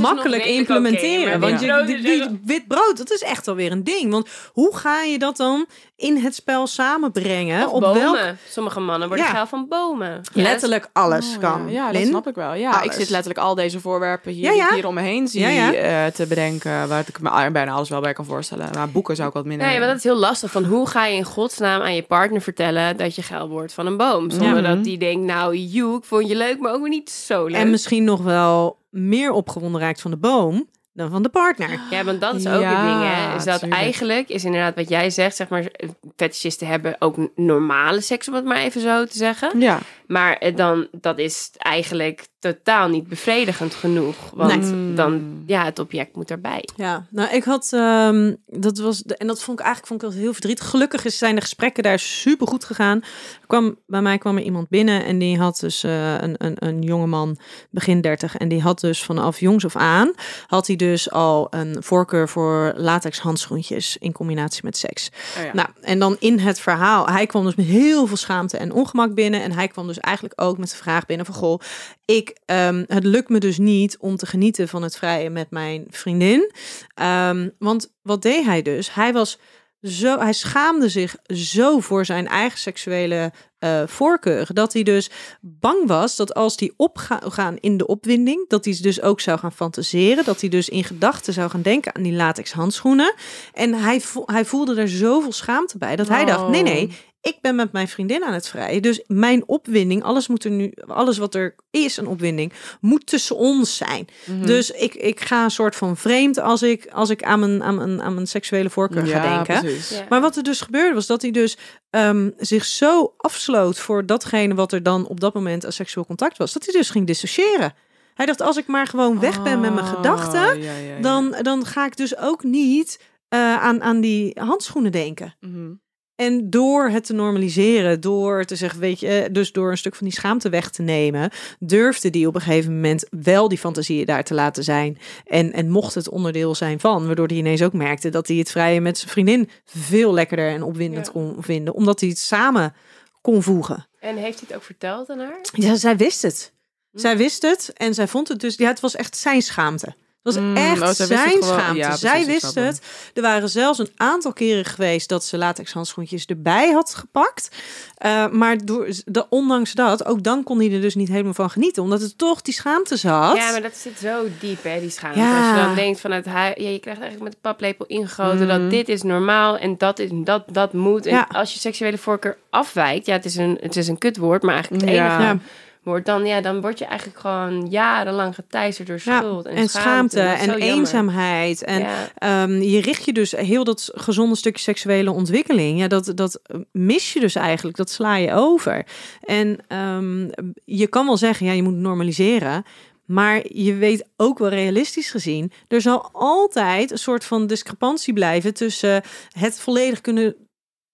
D: makkelijk implementeren. want je,
C: witbrood
D: die,
C: is
D: die-
C: echt-
D: wit brood, dat is echt alweer een ding. Want hoe ga je dat dan in het spel samenbrengen?
C: Of
D: Op
C: bomen.
D: welk
C: Sommige mannen worden
D: Ja.
C: geil van bomen. Ja,
D: letterlijk alles
B: Oh,
D: kan.
B: Ja, ja dat snap ik wel. Ja, ik zit letterlijk al deze voorwerpen hier, hier om me heen zie
D: Ja, ja.
B: eh, te bedenken. Waar ik me bijna alles wel bij kan voorstellen. Maar boeken zou ik wat minder...
C: Nee, maar dat is heel lastig. Van hoe ga je in godsnaam aan je partner vertellen dat je geil wordt van een boom? Zonder
B: Ja.
C: dat die denkt, nou, joe, ik vond je leuk, maar ook weer niet zo leuk.
D: En misschien nog wel meer opgewonden raakt van de boom dan van de partner.
C: Ja, want dat is ook
B: Ja,
C: een ding, hè. Is dat
B: tuurlijk.
C: eigenlijk, is inderdaad wat jij zegt, zeg maar, fetishisten hebben ook normale seks, om het maar even zo te zeggen.
B: Ja.
C: Maar eh, dan, dat is eigenlijk totaal niet bevredigend genoeg. Want
B: Nee.
C: dan, ja, het object moet erbij.
D: Ja, nou ik had, ehm, dat was, de, en dat vond ik eigenlijk vond ik dat heel verdrietig. Gelukkig is- zijn de gesprekken daar super goed gegaan. Er kwam, bij mij kwam er iemand binnen en die had dus eh, een, een, een jonge man, begin 30. En die had dus vanaf jongs af aan, had hij dus al een voorkeur voor latex handschoentjes in combinatie met seks.
B: Oh ja.
D: Nou, en dan in het verhaal, hij kwam dus met heel veel schaamte en ongemak binnen. En hij kwam dus eigenlijk ook met de vraag binnen van, goh, ik, ehm, het lukt me dus niet om te genieten van het vrije met mijn vriendin. Ehm, want wat deed hij dus? Hij was zo, hij schaamde zich zo voor zijn eigen seksuele eh voorkeur. Dat hij dus bang was dat als die opgaan in de opwinding, dat hij dus ook zou gaan fantaseren. Dat hij dus in gedachten zou gaan denken aan die latex handschoenen. En hij, hij voelde er zoveel schaamte bij dat hij dacht: nee, nee, ik ben met mijn vriendin aan het vrijen. Dus mijn opwinding, alles moet er nu, alles wat er is, een opwinding, moet tussen ons zijn.
B: Mhm.
D: Dus ik, ik ga een soort van vreemd als ik, als ik aan, mijn, aan, mijn, aan mijn seksuele voorkeur ga
B: ja,
D: denken.
B: precies.
C: Ja.
D: Maar wat er dus gebeurde was dat hij dus ehm, zich zo afsloot voor datgene wat er dan op dat moment als seksueel contact was, dat hij dus ging dissociëren. Hij dacht, als ik maar gewoon weg ben met mijn
B: Oh,
D: gedachten,
B: ja, ja, ja.
D: dan, dan ga ik dus ook niet eh, aan, aan die handschoenen denken.
B: Mhm.
D: En door het te normaliseren, door te zeggen, weet je, eh, dus door een stuk van die schaamte weg te nemen, durfde die op een gegeven moment wel die fantasieën daar te laten zijn. En, en mocht het onderdeel zijn van, waardoor hij ineens ook merkte dat hij het vrije met zijn vriendin veel lekkerder en opwindend
C: Ja.
D: kon vinden, omdat hij het samen kon voegen.
C: En heeft hij het ook verteld aan haar?
D: Ja, zij wist het. Zij wist het en zij vond het dus, ja, het was echt zijn schaamte. Het was
B: Mm,
D: echt
B: oh, het
D: zijn
B: gewoon.
D: schaamte.
B: Ja,
D: zij wist het. Er waren zelfs een aantal keren geweest dat ze latex handschoentjes erbij had gepakt. Eh, maar door, de, ondanks dat, ook dan kon hij er dus niet helemaal van genieten. Omdat het toch die schaamte zat.
C: Ja, maar dat zit zo diep, hè, die schaamte.
D: Ja.
C: Als je dan denkt vanuit huis, ja, je krijgt eigenlijk met de paplepel ingegoten dat dit is normaal en dat is dat dat moet. En
D: Ja.
C: als je seksuele voorkeur afwijkt, ja, het is een het is een kutwoord, maar eigenlijk het
B: Ja.
C: enige Woord, dan ja, dan word je eigenlijk gewoon jarenlang geteisterd door
D: Ja,
C: schuld en,
D: en schaamte en eenzaamheid. En
C: ja.
D: Ehm, je richt je dus heel dat gezonde stukje seksuele ontwikkeling. Ja, dat, dat mis je dus eigenlijk. Dat sla je over. En ehm, je kan wel zeggen, ja, je moet normaliseren. Maar je weet ook wel realistisch gezien, er zal altijd een soort van discrepantie blijven tussen het volledig kunnen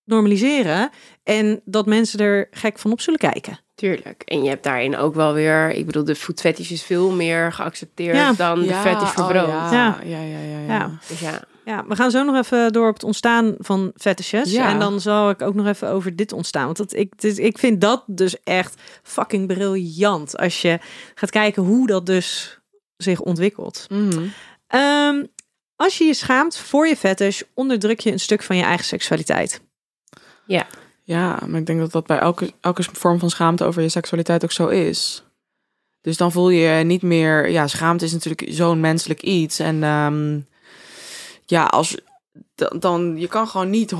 D: normaliseren en dat mensen er gek van op zullen kijken.
C: Tuurlijk. En je hebt daarin ook wel weer, ik bedoel, de food fetish is veel meer geaccepteerd
D: Ja.
C: dan de fetish voor
B: oh,
C: brood.
B: ja.
D: Ja.
B: Ja, ja, ja, ja.
D: Ja.
C: Dus ja,
D: Ja, we gaan zo nog even door op het ontstaan van fetishes.
B: Ja.
D: En dan zal ik ook nog even over dit ontstaan. Want dat, ik, dus, ik vind dat dus echt fucking briljant. Als je gaat kijken hoe dat dus zich ontwikkelt.
B: Mhm.
D: Ehm, als je je schaamt voor je fetish, onderdruk je een stuk van je eigen seksualiteit.
B: Ja, maar ik denk dat dat bij elke, elke vorm van schaamte over je seksualiteit ook zo is. Dus dan voel je niet meer... Ja, schaamte is natuurlijk zo'n menselijk iets. En ehm, ja, als, dan, dan... Je kan gewoon niet 100%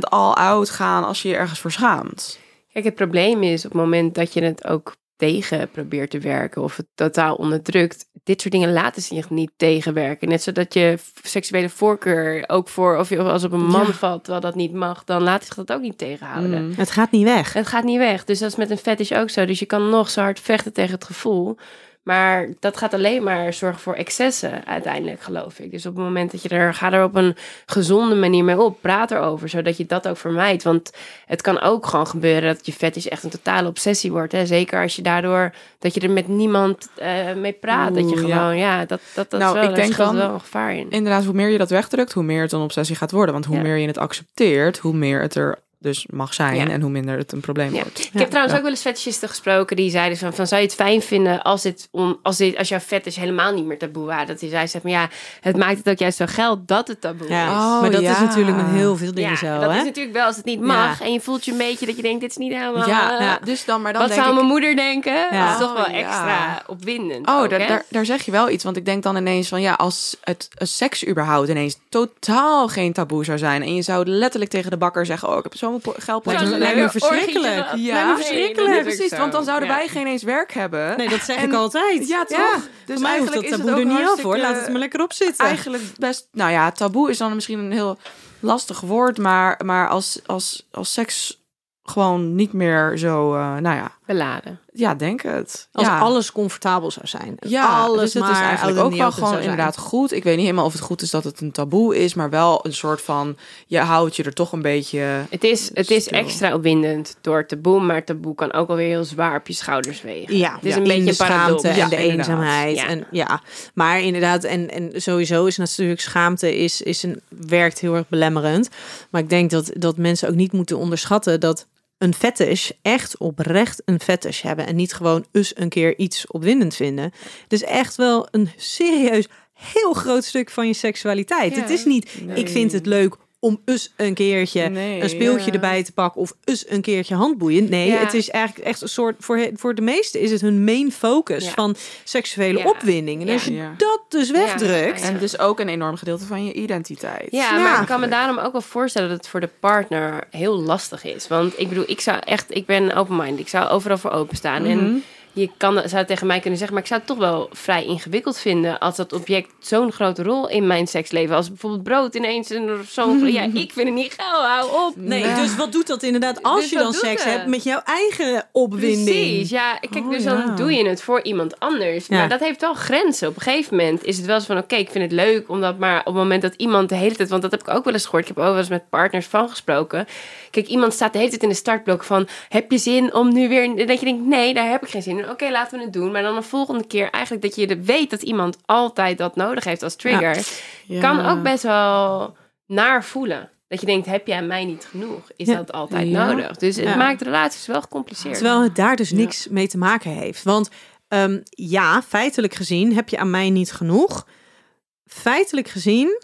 B: all out gaan als je je ergens voor schaamt.
C: Kijk, het probleem is op het moment dat je het ook tegen probeert te werken of het totaal onderdrukt, dit soort dingen laten zich niet tegenwerken. Net zodat je seksuele voorkeur ook voor, of je als op een man
B: Ja.
C: valt, terwijl dat niet mag, dan laat zich dat ook niet tegenhouden.
B: Mm.
D: Het gaat niet weg.
C: Het gaat niet weg. Dus dat is met een fetish ook zo. Dus je kan nog zo hard vechten tegen het gevoel. Maar dat gaat alleen maar zorgen voor excessen uiteindelijk, geloof ik. Dus op het moment dat je er, ga er op een gezonde manier mee op. Praat erover, zodat je dat ook vermijdt. Want het kan ook gewoon gebeuren dat je fetish echt een totale obsessie wordt. Hè? Zeker als je daardoor, dat je er met niemand eh, mee praat. dat je
B: ja.
C: gewoon, ja, dat, dat, dat
B: Nou,
C: is wel,
B: ik denk
C: schuilt
B: dan-
C: wel een gevaar in.
B: Inderdaad, hoe meer je dat wegdrukt, hoe meer het een obsessie gaat worden. Want hoe
C: Ja.
B: meer je het accepteert, hoe meer het er dus mag zijn
C: Ja.
B: en hoe minder het een probleem
C: Ja.
B: wordt.
C: Ik heb trouwens
B: Ja.
C: ook wel eens fetishisten gesproken die zeiden van, van zou je het fijn vinden als dit om als dit als jouw fetish helemaal niet meer taboe waren dat hij zei zeg maar ja het maakt het ook juist zo geld dat het taboe
D: Ja,
C: is.
B: Oh,
D: maar dat is natuurlijk met heel veel dingen
C: ja,
D: zo,
C: dat
D: hè?
C: is natuurlijk wel als het niet mag en je voelt je een beetje dat je denkt dit is niet helemaal.
B: Ja,
C: eh,
B: ja, dus dan, maar dan
C: wat
B: denk
C: zou
B: ik,
C: mijn moeder denken?
D: Ja.
C: Dat is toch wel
B: Oh, ja.
C: extra opwindend.
B: Oh,
C: ook,
B: daar, daar, daar zeg je wel iets. Want ik denk dan ineens van ja, als het het seks überhaupt ineens totaal geen taboe zou zijn. En je zou letterlijk tegen de bakker zeggen: Oh, ik heb zo'n geldpotje.
D: Lijkt me- verschrikkelijk.
B: Ja,
D: Lijkt me verschrikkelijk.
B: Nee, precies. Want dan zouden
C: Ja.
B: wij geen eens werk hebben.
D: Nee, dat zeg
B: En-
D: ik altijd.
B: Ja, toch?
D: Ja.
B: Dus
D: mij hoeft
B: eigenlijk
D: dat
B: is het
D: taboe
B: ook
D: er niet af hoor. Laat het maar lekker op zitten.
B: Eigenlijk best. Nou ja, taboe is dan misschien een heel lastig woord. Maar, maar als, als, als seks gewoon niet meer zo. eh, nou ja,
C: beladen.
B: Ja, denk het.
D: Als
B: ja.
D: alles comfortabel zou zijn.
B: Ja,
D: alles
B: dus het
D: maar
B: is eigenlijk ook wel gewoon inderdaad goed. Ik weet niet helemaal of het goed is dat het een taboe is, maar wel een soort van, je houdt je er toch een beetje...
C: Het is, het is extra opwindend door taboe, maar taboe kan ook alweer heel zwaar op je schouders wegen.
D: Ja,
C: Het is
D: ja,
C: een beetje
D: schaamte en
B: Ja,
D: de
B: inderdaad.
D: eenzaamheid.
C: Ja.
D: En, ja, maar inderdaad, en, en sowieso is natuurlijk schaamte is, is een, werkt heel erg belemmerend. Maar ik denk dat, dat mensen ook niet moeten onderschatten dat een fetish echt oprecht een fetish hebben. En niet gewoon eens een keer iets opwindend vinden. Is echt wel een serieus heel groot stuk van je seksualiteit.
C: Ja.
D: Het is niet, ik vind het leuk om eens een keertje
B: Nee,
D: een speeltje
B: ja.
D: erbij te pakken of eens een keertje handboeien. Nee,
C: Ja.
D: het is eigenlijk echt een soort voor voor de meesten is het hun main focus
C: Ja.
D: van seksuele
C: Ja.
D: opwinding. En
C: Ja.
D: als je
B: Ja.
D: dat dus wegdrukt,
C: Ja.
B: En dus ook een enorm gedeelte van je identiteit.
C: Ja,
D: Ja.
C: maar ik kan me daarom ook wel voorstellen dat het voor de partner heel lastig is. Want ik bedoel, ik zou echt, ik ben open-minded. Ik zou overal voor openstaan.
B: Mhm.
C: En je kan, zou tegen mij kunnen zeggen, maar ik zou het toch wel vrij ingewikkeld vinden als dat object zo'n grote rol in mijn seksleven. Als bijvoorbeeld brood ineens een zo'n. Ja, ik vind het niet gauw, hou op.
D: nee,
B: Ja.
D: dus wat doet dat inderdaad als
C: Dus
D: je dan seks
C: het?
D: hebt met jouw eigen opwinding?
C: Precies, ja. Kijk,
B: Oh,
C: dus dan
B: ja.
C: doe je het voor iemand anders.
D: Ja.
C: Maar dat heeft wel grenzen. Op een gegeven moment is het wel zo van... oké, ik vind het leuk, omdat maar op het moment dat iemand de hele tijd... want dat heb ik ook wel eens gehoord. Ik heb ook wel eens met partners van gesproken. Kijk, iemand staat de hele tijd in de startblok van... heb je zin om nu weer... dat je denkt, nee, daar heb ik geen zin in. Oké, laten we het doen. Maar dan de volgende keer eigenlijk dat je weet... dat iemand altijd dat nodig heeft als trigger...
B: Ja.
C: kan ook best wel naar voelen. Dat je denkt, heb jij mij niet genoeg? Is
D: Ja.
C: dat altijd nodig? Dus het maakt relaties wel gecompliceerd.
D: Terwijl het daar dus niks mee te maken heeft. Want ehm, ja, feitelijk gezien heb je aan mij niet genoeg. Feitelijk gezien,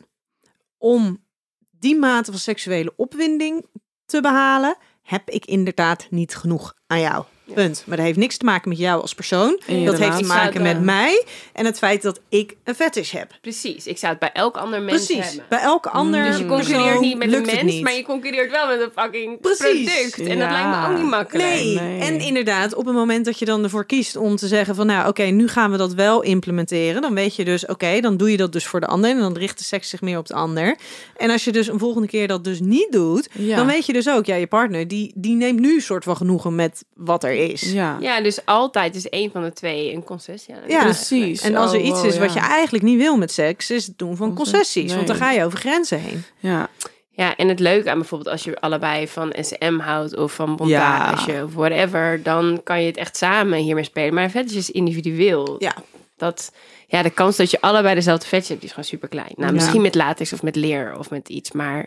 D: om die mate van seksuele opwinding te behalen, heb ik inderdaad niet genoeg aan jou. Punt. Maar dat heeft niks te maken met jou als persoon. Dat heeft te maken met mij en het feit dat ik een fetish heb.
C: Precies, ik zou het bij elk ander mens
D: Precies.
C: hebben.
D: Bij elke ander
C: Dus je concurreert niet met een
D: het
C: mens, maar je concurreert wel met een fucking
D: Precies.
C: product. En dat lijkt me ook niet makkelijk.
D: Nee.
B: Nee.
D: en inderdaad, op het moment dat je dan ervoor kiest om te zeggen van nou oké, nu gaan we dat wel implementeren, dan weet je dus oké, dan doe je dat dus voor de ander en dan richt de seks zich meer op de ander. En als je dus een volgende keer dat dus niet doet,
B: Ja.
D: dan weet je dus ook, ja, je partner die, die neemt nu een soort van genoegen met wat er is.
B: Ja.
C: Ja, dus altijd is één van de twee een concessie. aan
D: Ja.
B: Precies.
D: En als er
B: Oh,
D: iets
B: wow,
D: is wat je eigenlijk niet wil met seks, is het doen van
B: Conce-
D: concessies. Want dan ga je over grenzen heen.
B: Ja.
C: Ja, en het leuke aan bijvoorbeeld als je allebei van SM houdt of van montage of whatever, dan kan je het echt samen hiermee spelen. Maar fetish is individueel.
D: Ja.
C: Dat, ja, de kans dat je allebei dezelfde fetish hebt, die is gewoon super klein. Nou,
D: Ja.
C: misschien met latex of met leer of met iets, maar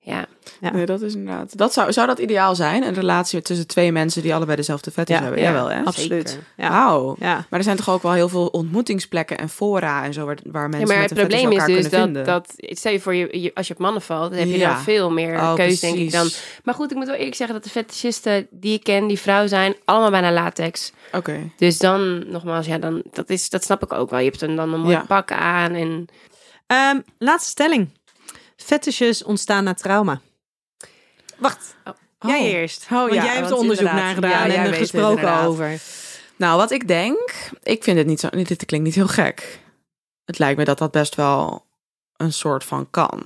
C: ja.
D: Ja.
B: Nee, dat is inderdaad. Dat zou, zou dat ideaal zijn? Een relatie tussen twee mensen die allebei dezelfde
D: Ja,
B: hebben?
C: ja,
B: Jawel, hè?
D: Absoluut. Ja.
B: Wauw.
D: Ja.
B: Maar er zijn toch ook wel heel veel ontmoetingsplekken en fora en zo waar, waar
C: Ja,
B: mensen
C: maar
B: met
C: het probleem is dus dat,
B: vinden.
C: dat, stel je voor, je, je- als je op mannen valt, dan heb je
B: Ja.
C: dan veel meer
B: Oh,
C: keus, denk ik dan. Maar goed, ik moet wel eerlijk zeggen dat de fetischisten die ik ken, die vrouw zijn, allemaal bijna latex.
B: Oké.
C: Dus dan, nogmaals, ja, dan, dat, is, dat snap ik ook wel. Je hebt dan, dan een mooi
B: Ja.
C: pak aan en...
D: Ehm, laatste stelling. Fetishes ontstaan na trauma. Wacht,
B: Oh.
D: jij eerst.
B: Oh,
D: Want
B: ja,
D: jij hebt er
B: want
D: onderzoek naar gedaan
B: Ja,
D: en er
B: het
D: gesproken
B: inderdaad.
D: over.
B: Nou, wat ik denk, ik vind het niet zo, dit klinkt niet heel gek. Het lijkt me dat dat best wel een soort van kan.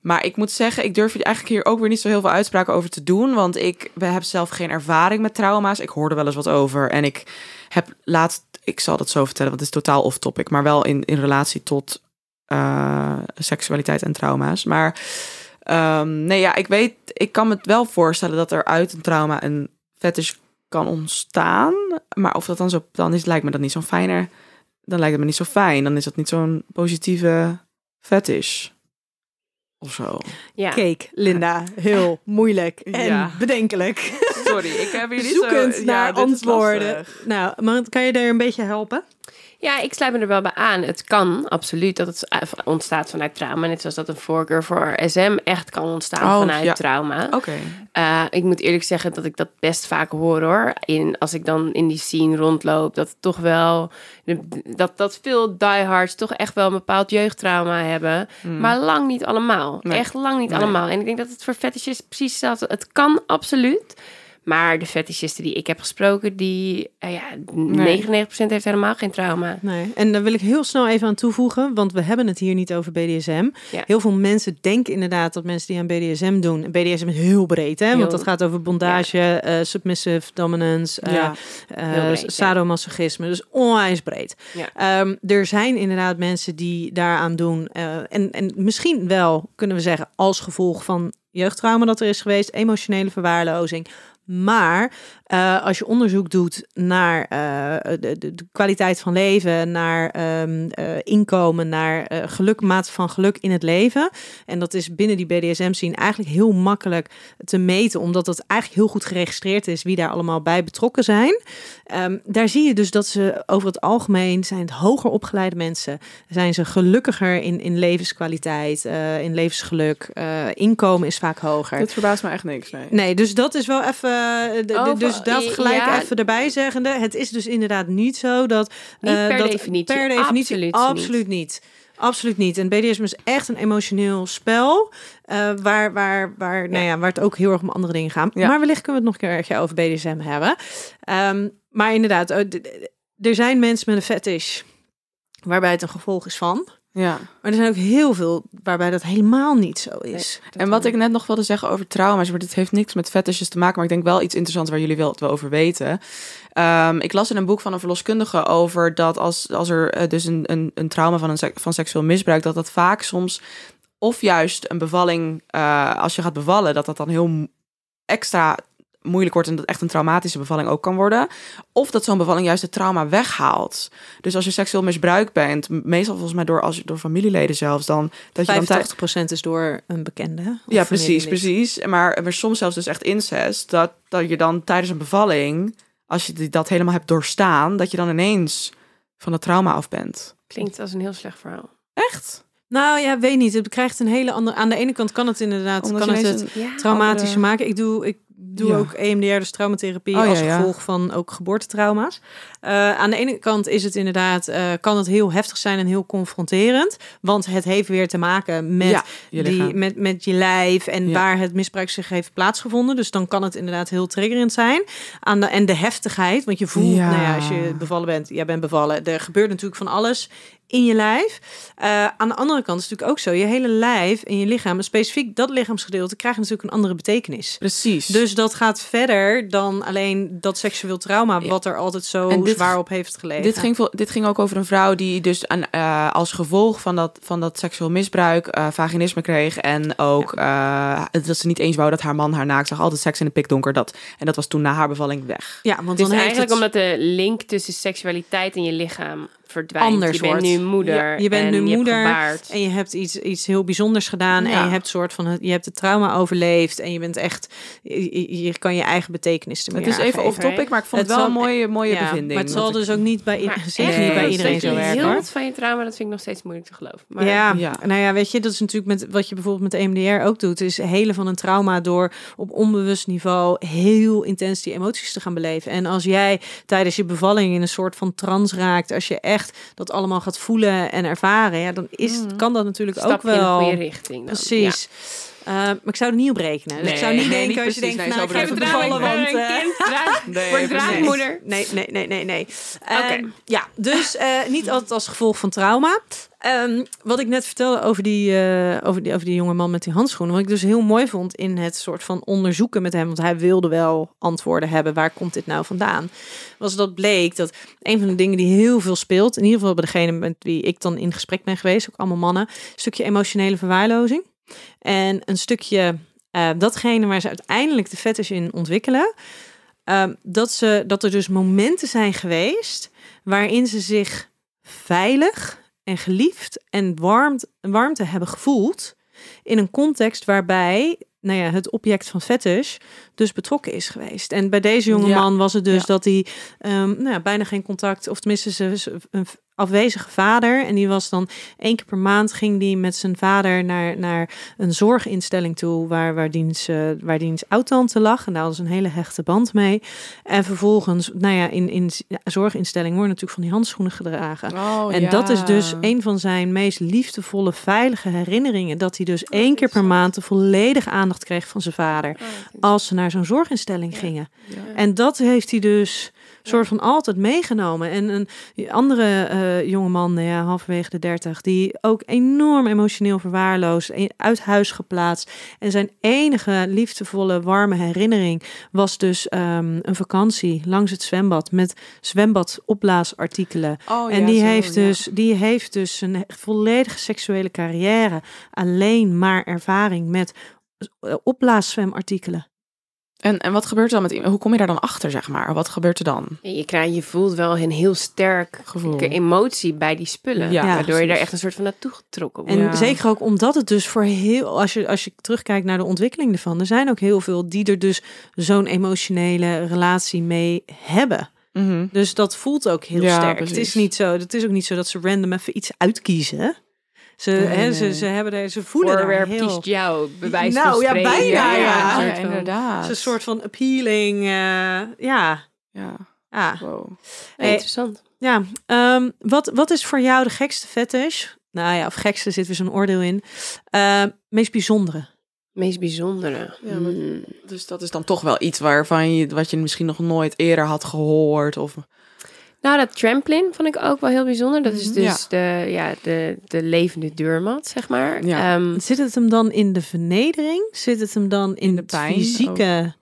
B: Maar ik moet zeggen, ik durf hier eigenlijk hier ook weer niet zo heel veel uitspraken over te doen. Want ik we heb zelf geen ervaring met trauma's. Ik hoorde wel eens wat over. En ik heb laatst, ik zal dat zo vertellen, want het is totaal off topic. Maar wel in, in relatie tot eh, seksualiteit en trauma's. Maar ehm, nee, ja, ik weet, ik kan me het wel voorstellen dat er uit een trauma een fetish kan ontstaan. Maar of dat dan zo, dan is, lijkt me dat niet zo'n fijner. Dan lijkt het me niet zo fijn. Dan is dat niet zo'n positieve fetish. of zo.
C: Ja.
D: Cake, Linda. Heel moeilijk en
B: Ja.
D: bedenkelijk.
B: Sorry, ik heb hier niet
D: Zoekend
B: zo...
D: naar antwoorden. Nou, maar kan je daar een beetje helpen?
C: Ja, ik sluit me er wel bij aan. Het kan absoluut dat het ontstaat vanuit trauma. Net zoals dat een voorkeur voor SM echt kan ontstaan
B: Oh,
C: vanuit
B: ja.
C: trauma.
B: Oké.
C: Eh, ik moet eerlijk zeggen dat ik dat best vaak hoor hoor. In, als ik dan in die scene rondloop, dat het toch wel. Dat, dat veel diehards toch echt wel een bepaald jeugdtrauma hebben. Maar lang niet allemaal.
B: Hmm. Nee.
C: Echt lang niet
B: Nee.
C: allemaal. En ik denk dat het voor fetishisten precies hetzelfde Het kan absoluut. Maar de fetishisten die ik heb gesproken, die. eh, ja, 99% heeft helemaal geen trauma.
D: Nee. En daar wil ik heel snel even aan toevoegen, want we hebben het hier niet over BDSM.
C: Ja.
D: Heel veel mensen denken inderdaad dat mensen die aan BDSM doen, en BDSM is heel breed, hè?
C: Heel-
D: want dat gaat over bondage, eh, submissive dominance, eh,
B: Ja.
C: breed, ja.
D: sadomasochisme, dus onwijs breed.
C: Ja.
D: Ehm, er zijn inderdaad mensen die daaraan doen, en, en misschien wel, kunnen we zeggen, als gevolg van jeugdtrauma dat er is geweest, emotionele verwaarlozing. Maar eh, als je onderzoek doet naar eh, de, de, de kwaliteit van leven, naar ehm, eh, inkomen, naar geluk, mate van geluk in het leven. En dat is binnen die BDSM-scene eigenlijk heel makkelijk te meten, omdat het eigenlijk heel goed geregistreerd is wie daar allemaal bij betrokken zijn. Ehm, daar zie je dus dat ze over het algemeen zijn het hoger opgeleide mensen. Zijn ze gelukkiger in, in levenskwaliteit, in levensgeluk. inkomen is vaak hoger.
B: Dit verbaast me echt niks, nee.
D: Nee, dus dat is wel even. De-
C: Over-
D: dus dat gelijk
C: ja.
D: even erbij zeggende. Het is dus inderdaad niet zo dat.
C: Niet
D: eh,
C: per
D: dat
C: definitie.
D: Per definitie.
C: Absoluut
D: Absoluut,
C: niet.
D: niet. Absoluut niet. En BDSM is echt een emotioneel spel. eh, waar, waar, waar, nou ja, waar het ook heel erg om andere dingen gaat.
B: Ja.
D: Maar wellicht kunnen we het nog een keertje over BDSM hebben. Ehm, maar inderdaad, eh, er zijn mensen met een fetish. Waarbij het een gevolg is van.
B: Ja.
D: Maar er zijn ook heel veel waarbij dat helemaal niet zo is.
B: En wat ik net nog wilde zeggen over trauma's, maar dit heeft niks met fetishes te maken, maar ik denk wel iets interessants waar jullie wel het wel over weten. Ehm, ik las in een boek van een verloskundige over dat als, als er eh, dus een, een, een trauma van, een sek- van seksueel misbruik, dat dat vaak soms, of juist een bevalling, eh, als je gaat bevallen, dat dat dan heel extra moeilijk wordt en dat echt een traumatische bevalling ook kan worden. Of dat zo'n bevalling juist het trauma weghaalt. Dus als je seksueel misbruikt bent, meestal volgens mij door, als je, door familieleden zelfs, dan dat je dan tij-
D: 85% is door een bekende.
B: ja, precies, precies. Maar, maar soms zelfs dus echt incest. Dat, dat je dan tijdens een bevalling, als je die- dat helemaal hebt doorstaan, dat je dan ineens van het trauma af bent.
C: Klinkt als een heel slecht verhaal.
B: Echt?
D: Nou ja, weet niet. Het krijgt een hele andere. Aan de ene kant kan het inderdaad
B: Omdat
D: kan
B: je
D: het het
C: Ja.
B: andere-
D: maken. Ik doe, ik doe
B: Ja.
D: ook EMDR, dus traumatherapie,
B: Oh,
D: als
B: ja.
D: gevolg van ook geboortetrauma's. Eh, aan de ene kant is het inderdaad, eh, kan het heel heftig zijn en heel confronterend, want het heeft weer te maken met
B: je
D: die, met, met je lijf en waar het misbruik zich heeft plaatsgevonden. Dus dan kan het inderdaad heel triggerend zijn. Aan de, en de heftigheid, want je voelt, nou ja, als je bevallen bent, jij bent bevallen, er gebeurt natuurlijk van alles in je lijf. Eh, aan de andere kant is het natuurlijk ook zo, je hele lijf en je lichaam, specifiek dat lichaamsgedeelte, krijgt natuurlijk een andere betekenis.
B: Precies.
D: Dus dat gaat verder dan alleen dat seksueel trauma, wat er altijd zo
B: dit-
D: zwaar op heeft gelegen.
B: Dit ging, dit ging ook over een vrouw die dus aan, eh, als gevolg van dat, van dat seksueel misbruik eh, vaginisme kreeg. En ook eh, dat ze niet eens wou dat haar man haar naakt zag. Altijd seks in de pikdonker. Dat, en dat was toen na haar bevalling weg.
D: ja, want
C: Dus
D: dan heeft
C: eigenlijk
D: het...
C: omdat de link tussen seksualiteit en je lichaam verdwijnt.
D: Anders
C: je bent
D: wordt.
C: nu moeder.
D: Ja, je bent
C: en
D: nu
C: je hebt
D: moeder. En je hebt iets, iets heel bijzonders gedaan. En je hebt soort van het, je hebt het trauma overleefd. En je bent echt, je, je kan je eigen betekenis ermee
B: Het is even
D: aangeven.
B: off-topic, maar ik vond het,
D: Het
B: wel een
D: zal-
B: mooie, mooie
D: Ja,
B: bevinding.
D: Maar het zal dus
B: ik-
D: ook niet bij,
C: Maar
D: zeker
B: nee,
D: niet bij iedereen zo
B: niet.
D: werken.
C: Heel
D: hoor.
C: van je trauma, dat vind ik nog steeds moeilijk te geloven. Maar
D: ja,
B: Ja.
D: nou ja, weet je, dat is natuurlijk met wat je bijvoorbeeld met EMDR ook doet, is helen van een trauma door op onbewust niveau heel intens die emoties te gaan beleven. En als jij tijdens je bevalling in een soort van trance raakt, als je echt dat allemaal gaat voelen en ervaren, ja, dan is,
B: Mhm.
D: kan dat natuurlijk
C: stap
D: ook
C: je in de
D: wel.
C: goede richting. Dan.
D: Precies. Eh, maar ik zou er niet op rekenen. Dus ik zou niet
B: nee,
D: denken
B: niet
D: als je denkt,
B: Nee,
D: nou, ik ga even bevallen, want...
C: een
D: eh,
C: kind draag-
B: Nee,
C: draagmoeder.
D: Nee, nee, nee, nee, nee.
C: Oké.
D: Ehm, ja, dus eh, niet altijd als gevolg van trauma. Ehm, wat ik net vertelde over die, eh, over, die, over die jonge man met die handschoenen. Wat ik dus heel mooi vond in het soort van onderzoeken met hem. Want hij wilde wel antwoorden hebben. Waar komt dit nou vandaan? Was dat bleek dat een van de dingen die heel veel speelt. In ieder geval bij degene met wie ik dan in gesprek ben geweest. Ook allemaal mannen. Een stukje emotionele verwaarlozing. En een stukje eh, datgene waar ze uiteindelijk de fetish in ontwikkelen. ehm, dat, ze, dat er dus momenten zijn geweest waarin ze zich veilig en geliefd en warmt, warmte hebben gevoeld. in een context waarbij nou ja, het object van fetish dus betrokken is geweest. En bij deze jonge
B: Ja.
D: man was het dus
B: Ja.
D: dat hij ehm, nou ja, bijna geen contact, of tenminste ze- ze- een afwezige vader. En die was dan één keer per maand ging die met zijn vader naar, naar een zorginstelling toe, waar, waar diens, eh, waar diens oud-tante lag. En daar hadden ze een hele hechte band mee. En vervolgens, nou ja, in, in zorginstelling worden natuurlijk van die handschoenen gedragen.
B: Oh,
D: En dat is dus een van zijn meest liefdevolle, veilige herinneringen. Dat hij dus één keer per maand de volledige aandacht kreeg van zijn vader. Als ze naar zo'n zorginstelling gingen. En dat heeft hij dus soort van altijd meegenomen. En een andere eh jongeman, nou ja, halverwege de dertig, die ook enorm emotioneel verwaarloosd, e- uit huis geplaatst. En zijn enige liefdevolle, warme herinnering was dus ehm, een vakantie langs het zwembad met zwembadopblaasartikelen.
B: Oh,
D: En
B: ja,
D: die,
B: zo,
D: heeft
B: ja.
D: dus, die heeft dus een volledige seksuele carrière alleen maar ervaring met eh, opblaaszwemartikelen.
B: En, en wat gebeurt er dan met iemand? Hoe kom je daar dan achter, zeg maar? Wat gebeurt er dan?
C: Je, krijgt, je voelt wel een heel sterk
B: Gevoel.
C: emotie bij die spullen.
B: Ja,
C: waardoor je daar echt een soort van naartoe getrokken wordt.
D: En
B: Ja.
D: zeker ook omdat het dus voor heel, als je, als je terugkijkt naar de ontwikkeling ervan, er zijn ook heel veel die er dus zo'n emotionele relatie mee hebben.
B: Mhm.
D: Dus dat voelt ook heel
B: Ja,
D: sterk. Het is niet zo, het is ook niet zo dat ze random even iets uitkiezen. Ze,
B: Nee,
D: hè, ze,
B: nee.
D: ze hebben er, ze voelen daar
C: Voorwerp
D: heel.
C: kiest jou, bewijs
D: Nou,
C: van
D: ja, bijna, ja.
B: ja,
C: van-
B: inderdaad.
D: Het is een soort van appealing. eh, ja,
B: Ja,
D: ja.
B: wow.
C: Interessant.
D: Ja, ehm, wat, wat is voor jou de gekste fetish? Nou ja, of gekste zit weer zo'n oordeel in. Eh, meest bijzondere.
C: Meest bijzondere.
B: Ja, maar-
C: Hmm.
B: Dus dat is dan toch wel iets waarvan je, wat je misschien nog nooit eerder had gehoord. Of,
C: Nou, dat trampoline vond ik ook wel heel bijzonder. Dat is
B: Mhm.
C: dus de, ja, de, de levende deurmat, zeg maar.
B: Ja.
C: Ehm,
D: Zit het hem dan in de vernedering? Zit het hem dan in,
B: de
D: de
B: pijn
D: fysieke?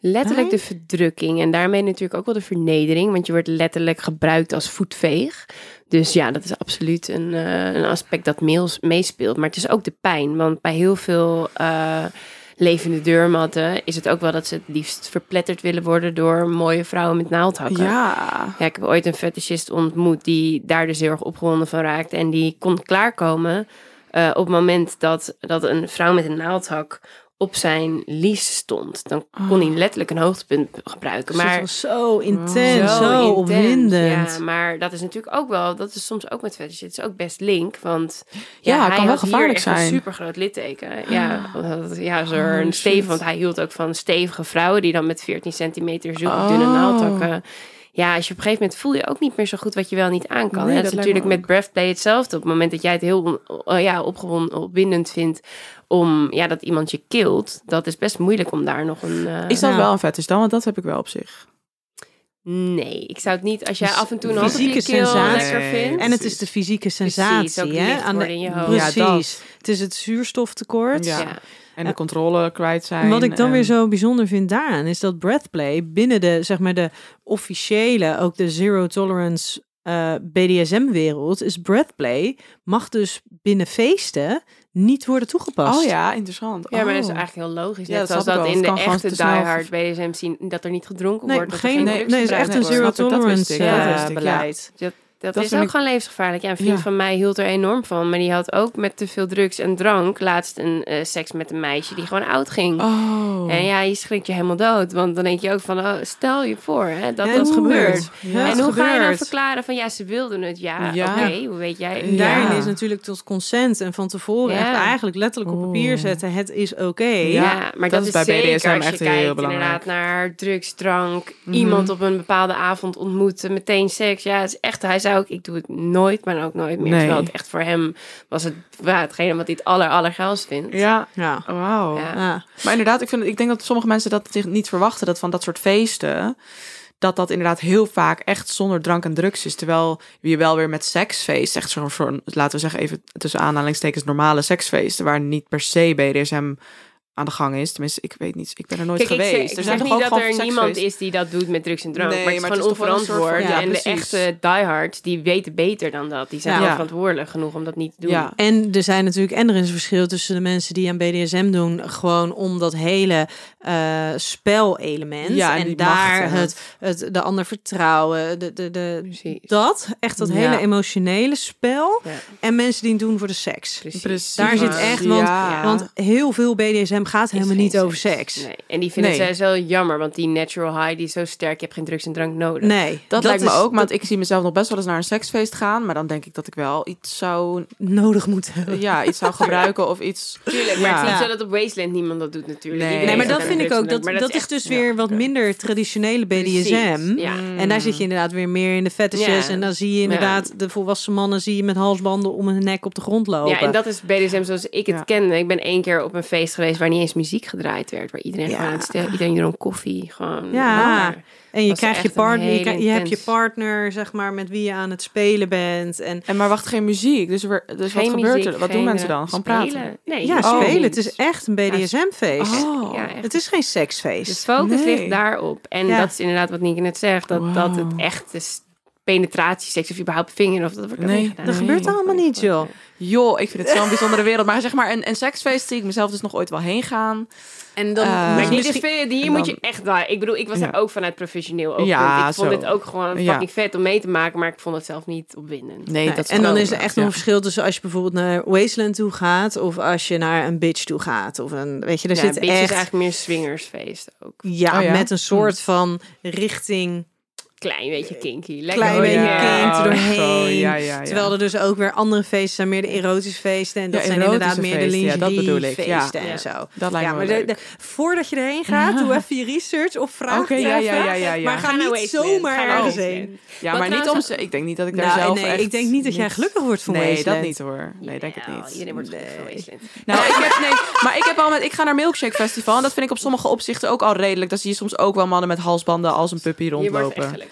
C: letterlijk
D: Pijn?
C: de verdrukking. En daarmee natuurlijk ook wel de vernedering. Want je wordt letterlijk gebruikt als voetveeg. Dus ja, dat is absoluut een, eh, een aspect dat meels- meespeelt. Maar het is ook de pijn. Want bij heel veel eh, levende deurmatten is het ook wel dat ze het liefst verpletterd willen worden door mooie vrouwen met naaldhakken.
B: ja.
C: Ja, ik heb ooit een fetischist ontmoet die daar dus heel erg opgewonden van raakte. En die kon klaarkomen eh, op het moment dat, dat een vrouw met een naaldhak op zijn lies stond. Dan kon hij letterlijk een hoogtepunt gebruiken.
D: Maar
C: Maar
D: zo intens, zo,
C: intens.
D: opwindend.
C: Ja, maar dat is natuurlijk ook wel, dat is soms ook met fetish. Het is ook best link, want
B: Ja,
C: hij
B: kan wel
C: had hier
B: gevaarlijk
C: echt
B: zijn.
C: een super groot litteken. Ja, want, ja zo
B: Oh,
C: een stevig, want hij hield ook van stevige vrouwen die dan met 14 centimeter zulke dunne
B: Oh.
C: Ja, als je op een gegeven moment voel je ook niet meer zo goed wat je wel niet aan kan.
B: Nee,
C: dat
B: dat
C: is natuurlijk met breathplay hetzelfde. Op het moment dat jij het heel oh ja, opgewonden, opwindend vindt om ja, dat iemand je kilt, dat is best moeilijk om daar nog een. eh,
B: Is dat
D: Ja.
B: wel een fetish dan? Want dat heb ik wel op zich.
C: Nee, ik zou het niet. Als jij af en toe een
D: fysieke
C: je keel
D: sensatie.
C: lekker vindt.
D: En het is de fysieke sensatie.
C: Precies, ook
D: hè?
C: licht worden in je hoofd.
B: Ja,
D: Precies.
B: dat.
D: het is het zuurstoftekort.
B: Ja.
C: ja.
B: En de controle kwijt zijn.
D: Wat ik dan
B: en-
D: weer zo bijzonder vind daaraan is dat breathplay binnen de zeg maar de officiële ook de zero tolerance eh, BDSM-wereld is breathplay mag dus binnen feesten niet worden toegepast.
B: Oh ja, interessant.
C: Ja, maar dat is
B: Oh.
C: eigenlijk heel logisch.
B: Ja,
C: Net
B: dat
C: zoals dat in de echte diehard BDSM zien dat er niet gedronken
D: Nee,
C: wordt. Dat er
D: geen,
C: geen
D: nee,
C: drugs
D: nee, het is echt een zero tolerance
B: ik, ja,
D: eh,
B: dat ja.
C: Dat,
B: Dat
C: is ook
B: ik-
C: gewoon levensgevaarlijk. Ja, een vriend
B: Ja.
C: van mij hield er enorm van. Maar die had ook met te veel drugs en drank laatst een eh, seks met een meisje die gewoon oud ging.
B: Oh.
C: En ja, je schrikt je helemaal dood. Want dan denk je ook van, oh, stel je voor hè, dat
D: En
C: dat gebeurt.
D: Ja,
C: en hoe ga je dan verklaren van, ja, ze wilden het. Ja,
B: Ja.
C: oké, hoe weet jij?
D: En daarin
B: Ja.
D: is natuurlijk tot consent en van tevoren
C: Ja.
D: echt eigenlijk letterlijk op papier zetten. Het is oké.
C: Ja,
B: Ja,
C: maar
B: dat
C: dat,
B: is bij
C: zeker
B: BDSM
C: als je
B: echt heel
C: kijkt
B: belangrijk.
C: inderdaad naar drugs, drank,
B: Mhm.
C: iemand op een bepaalde avond ontmoeten, meteen seks. Ja, het is echt, hij zei ook, ik doe het nooit, maar ook nooit meer.
B: Nee.
C: Terwijl het echt voor hem was het ja, hetgene wat hij het aller, allergeilst vindt.
B: Ja,
D: Ja.
B: wauw.
C: Ja.
D: Ja.
B: Maar inderdaad, ik, vind, ik denk dat sommige mensen dat zich niet verwachten. Dat van dat soort feesten, dat dat inderdaad heel vaak echt zonder drank en drugs is. Terwijl je wel weer met seksfeest, echt zo'n, laten we zeggen even tussen aanhalingstekens, normale seksfeesten, waar niet per se BDSM aan de gang is. Tenminste, ik weet niet. Ik ben er nooit
C: Kijk, ik
B: geweest.
C: zeg, ik
B: er
C: zeg
B: toch
C: niet
B: ook
C: dat
B: gewoon
C: er niemand is die dat doet met drugs en drank.
B: Nee,
C: maar het is
B: maar het
C: gewoon
B: is van-
C: onverantwoord.
B: ja,
C: en de echte diehards, die weten beter dan dat. Die zijn
D: Ja.
C: wel
B: Ja.
C: verantwoordelijk genoeg om dat niet te doen.
B: Ja.
D: En er zijn natuurlijk, en er is een verschil tussen de mensen die aan BDSM doen, gewoon om dat hele eh spelelement.
B: Ja, en
D: daar het, het, de ander vertrouwen, de, de, de,
C: Precies.
D: dat, echt dat
B: Ja.
D: hele emotionele spel.
C: Ja.
D: En mensen die het doen voor de seks.
C: Precies.
B: Precies.
D: Daar zit echt, want,
B: Ja.
D: want heel veel BDSM gaat helemaal niet over
C: seks. Nee. En die vinden
B: Nee.
C: zij zo jammer, want die natural high die is zo sterk. Je hebt geen drugs en drank nodig.
D: Nee,
B: Dat, lijkt me
D: is-
B: ook, want ik zie mezelf nog best wel eens naar een seksfeest gaan. Maar dan denk ik dat ik wel iets zou,
D: nodig moet hebben.
B: ja, iets zou gebruiken of iets.
C: Tuurlijk, maar het is
B: Ja.
C: niet zo dat op Wasteland niemand dat doet natuurlijk.
B: Nee.
D: Maar dat vind ik ook. Dat,
C: maar
D: dat is
C: echt
D: dus
C: ja,
D: weer wat minder traditionele
C: Precies,
D: BDSM.
C: Ja.
D: En daar zit je inderdaad weer meer in de fetishes.
C: Ja.
D: En dan zie je inderdaad de volwassen mannen zie je met halsbanden om hun nek op de grond lopen.
C: Ja, en dat is BDSM zoals ik het kende. Ik ben één keer op een feest geweest waar niet eens muziek gedraaid werd. Waar iedereen
D: Ja.
C: gewoon aan het stil, iedereen dronk koffie. Gewoon.
D: Ja.
C: Oh.
D: en je krijgt je partner, je, je hebt je partner, zeg maar, met wie je aan het spelen bent. En
B: En maar wacht, geen muziek. Dus, we, dus wat
C: Geen
B: gebeurt
C: muziek,
B: er? Wat doen mensen
C: eh,
B: dan? Gewoon
C: spelen.
B: praten.
C: Nee,
D: ja,
C: oh,
D: spelen.
C: niet.
D: Het is echt een BDSM-feest.
B: Oh.
C: Ja, echt.
D: Het is geen
C: De
D: seksfeest.
C: focus
B: Nee.
C: ligt daarop. En
D: Ja.
C: dat is inderdaad wat Nienke net zegt. Dat, dat het echt is penetratieseks of überhaupt vinger of dat wordt ook
B: Nee,
C: niet gedaan.
D: Dat gebeurt allemaal niet, joh.
B: Joh, ik vind het zo'n bijzondere wereld. Maar zeg maar, een, een seksfeest zie ik mezelf dus nog ooit wel heen gaan.
D: En dan
C: Maar dit is
D: misschien-
C: veel, hier moet je echt daar. Ik bedoel, ik was
B: Ja.
C: daar ook vanuit professioneel oogpunt.
B: Ja,
C: ik vond
B: zo.
C: het ook gewoon
B: Ja.
C: fucking vet om mee te maken, maar ik vond het zelf niet opwindend.
B: Nee,
D: Nee,
B: dat
D: en dan is er echt nog een verschil tussen als je bijvoorbeeld naar Wasteland toe gaat of als je naar een bitch toe gaat. Of een, weet je, er
C: ja,
D: zit
C: Bitch is
D: echt
C: eigenlijk meer swingersfeest ook.
D: ja,
B: Oh ja?
D: met een soort van richting
C: Klein beetje kinky. Lekker
D: Klein beetje
C: ja.
B: Oh,
D: doorheen.
B: zo, ja, ja, ja.
D: Terwijl er dus ook weer andere feesten zijn, meer de erotische feesten. En dat zijn inderdaad meer de
B: feesten, dat
D: lingerie
B: bedoel ik, ja.
D: feesten en zo.
B: Dat lijkt
D: ja,
B: me
D: maar de- de- voordat je erheen gaat, doe even je research of vraag het
B: ja, ja, ja, ja, ja.
D: Maar ga
C: Ga naar
D: niet zomaar
C: naar
D: ergens heen.
B: Ja, maar niet om ze. Ik denk niet dat ik daar
D: Nou,
B: zelf
D: nee,
B: echt
D: ik denk niet dat jij gelukkig wordt van
B: Nee, dat niet hoor. Nee, denk het
C: Nou,
B: niet.
C: Iedereen wordt
D: Nee.
C: gelukkig van Wasteland.
B: Nou, ik heb, nee, maar ik heb al met, ik ga naar Milkshake Festival en dat vind ik op sommige opzichten ook al redelijk. Dan zie je soms ook wel mannen met halsbanden als een puppy
C: Je wordt echt
B: rondlopen.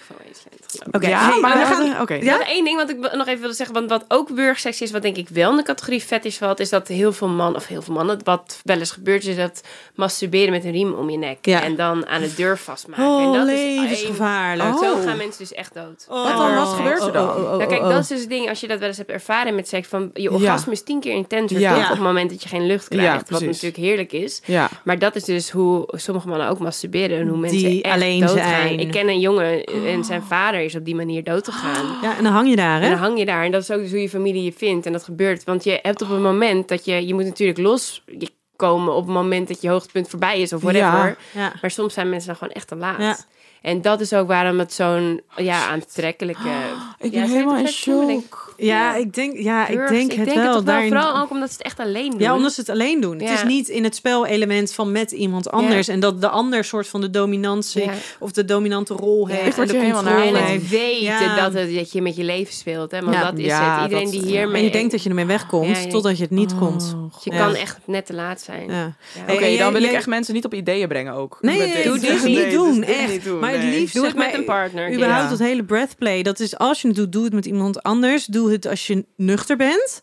D: Oké,
B: Ja,
D: hey,
B: maar
D: we gaan-
B: gaan. Oké.
C: Ja? Één ding wat ik nog even wilde zeggen, want wat ook burgerseks is, wat denk ik wel in de categorie fetish valt, is dat heel veel mannen, of heel veel mannen, wat wel eens gebeurt, is dat masturberen met een riem om je nek
D: Ja.
C: en dan aan de deur vastmaken. en
D: Oh,
C: dat is
D: levensgevaarlijk.
B: Oh.
C: Zo gaan mensen dus echt dood.
D: Oh.
B: Wat dan? Wat gebeurt er dan?
C: Nou, kijk, dat is dus het ding, als je dat wel eens hebt ervaren met seks, van je orgasme is tien keer intenser toch, op het moment dat je geen lucht krijgt,
B: Ja,
C: wat natuurlijk heerlijk is.
B: Ja.
C: Maar dat is dus hoe sommige mannen ook masturberen en hoe mensen
D: Die
C: echt
D: alleen
C: doodgaan.
D: zijn.
C: Ik ken een jongen en zijn vader is op die manier dood gegaan.
D: Ja, en dan hang je daar,
C: En dan
D: hè?
C: hang je daar. En dat is ook dus hoe je familie je vindt. En dat gebeurt. Want je hebt op een moment dat je... Je moet natuurlijk loskomen op het moment dat je hoogtepunt voorbij is. Of whatever.
B: Ja.
D: Ja.
C: Maar soms zijn mensen dan gewoon echt te laat.
D: Ja.
C: En dat is ook waarom het zo'n ja, aantrekkelijke...
B: Ik ben helemaal in shock.
D: Ja, ik denk, ja, ik denk
C: ik
D: het
C: denk
D: wel.
C: het toch wel.
D: Daarin-
C: Vooral ook omdat ze het echt alleen doen.
D: Ja, omdat ze het alleen doen. Het is niet in het spelelement van met iemand anders. En dat de ander soort van de dominantie
C: Ja.
D: of de dominante rol heeft. En de
B: helemaal
D: controle
B: naar
C: En het weten
D: Ja.
C: dat, het, dat je met je leven speelt. Hè? Want
D: Ja.
C: dat is
B: Ja,
C: het. Iedereen
B: dat-
C: die hiermee...
D: En je denkt dat je ermee wegkomt, totdat je het niet komt.
C: Je
D: Ja.
C: kan echt net te laat zijn.
D: Ja.
C: Ja.
D: Hey,
B: Oké, dan wil ik echt mensen niet op ideeën brengen ook.
D: Nee,
B: dit.
D: doe
C: dit
D: dus
C: niet.
D: niet
B: Nee,
D: doen,
B: dit
D: echt. maar het liefst
C: Doe het
D: zeg
C: met
D: maar,
C: een partner.
D: Überhaupt dat hele breathplay. Dat is als je het doet, doe het met iemand anders. Doe het als je nuchter bent.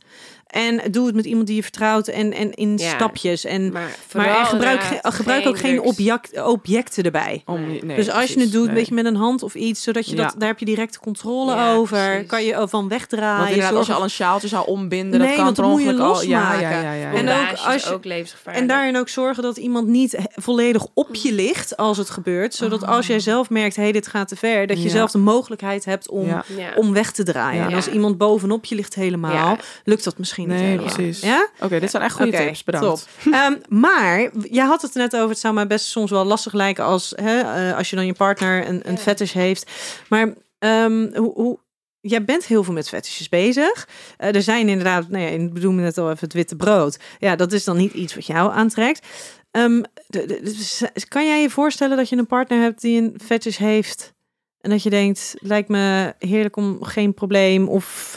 D: En doe het met iemand die je vertrouwt en, en in
C: Ja.
D: stapjes. En,
C: Maar,
D: maar
C: vooral
D: en gebruik, gebruik ook geen object, objecten erbij.
B: Om, nee,
D: dus als je het doet,
B: nee.
D: weet je, met een hand of iets, zodat je
B: Ja.
D: dat, daar heb je direct controle
C: Ja,
D: over.
C: precies.
D: Kan je van wegdraaien.
B: Want inderdaad, als je al een sjaaltje zou ombinden,
D: Nee,
B: dat kan per
D: je
B: ongeluk al. Ja,
D: losmaken.
B: ja, ja, ja.
D: En ook als je-
C: ook levensgevaarlijk.
D: En daarin ook zorgen dat iemand niet volledig op je ligt als het gebeurt. Zodat als jij zelf merkt, hé, hey, dit gaat te ver. Dat je
B: Ja.
D: zelf de mogelijkheid hebt om, om weg te draaien.
B: Ja.
D: En als iemand bovenop je ligt helemaal,
C: Ja.
D: lukt dat misschien niet
B: Nee,
D: helemaal.
B: precies.
D: Ja?
B: Oké, dit zijn echt goede tips. Bedankt.
D: top. Ehm, maar jij had het net over, het zou mij best soms wel lastig lijken als, hè, eh, als je dan je partner een, een fetish heeft. Maar ehm, hoe, hoe, jij bent heel veel met fetishes bezig. Eh, er zijn inderdaad, nou ja, ik bedoel net al even het witte brood. Ja, dat is dan niet iets wat jou aantrekt. Ehm, de- de- de- kan jij je voorstellen dat je een partner hebt die een fetish heeft en dat je denkt, lijkt me heerlijk om geen probleem of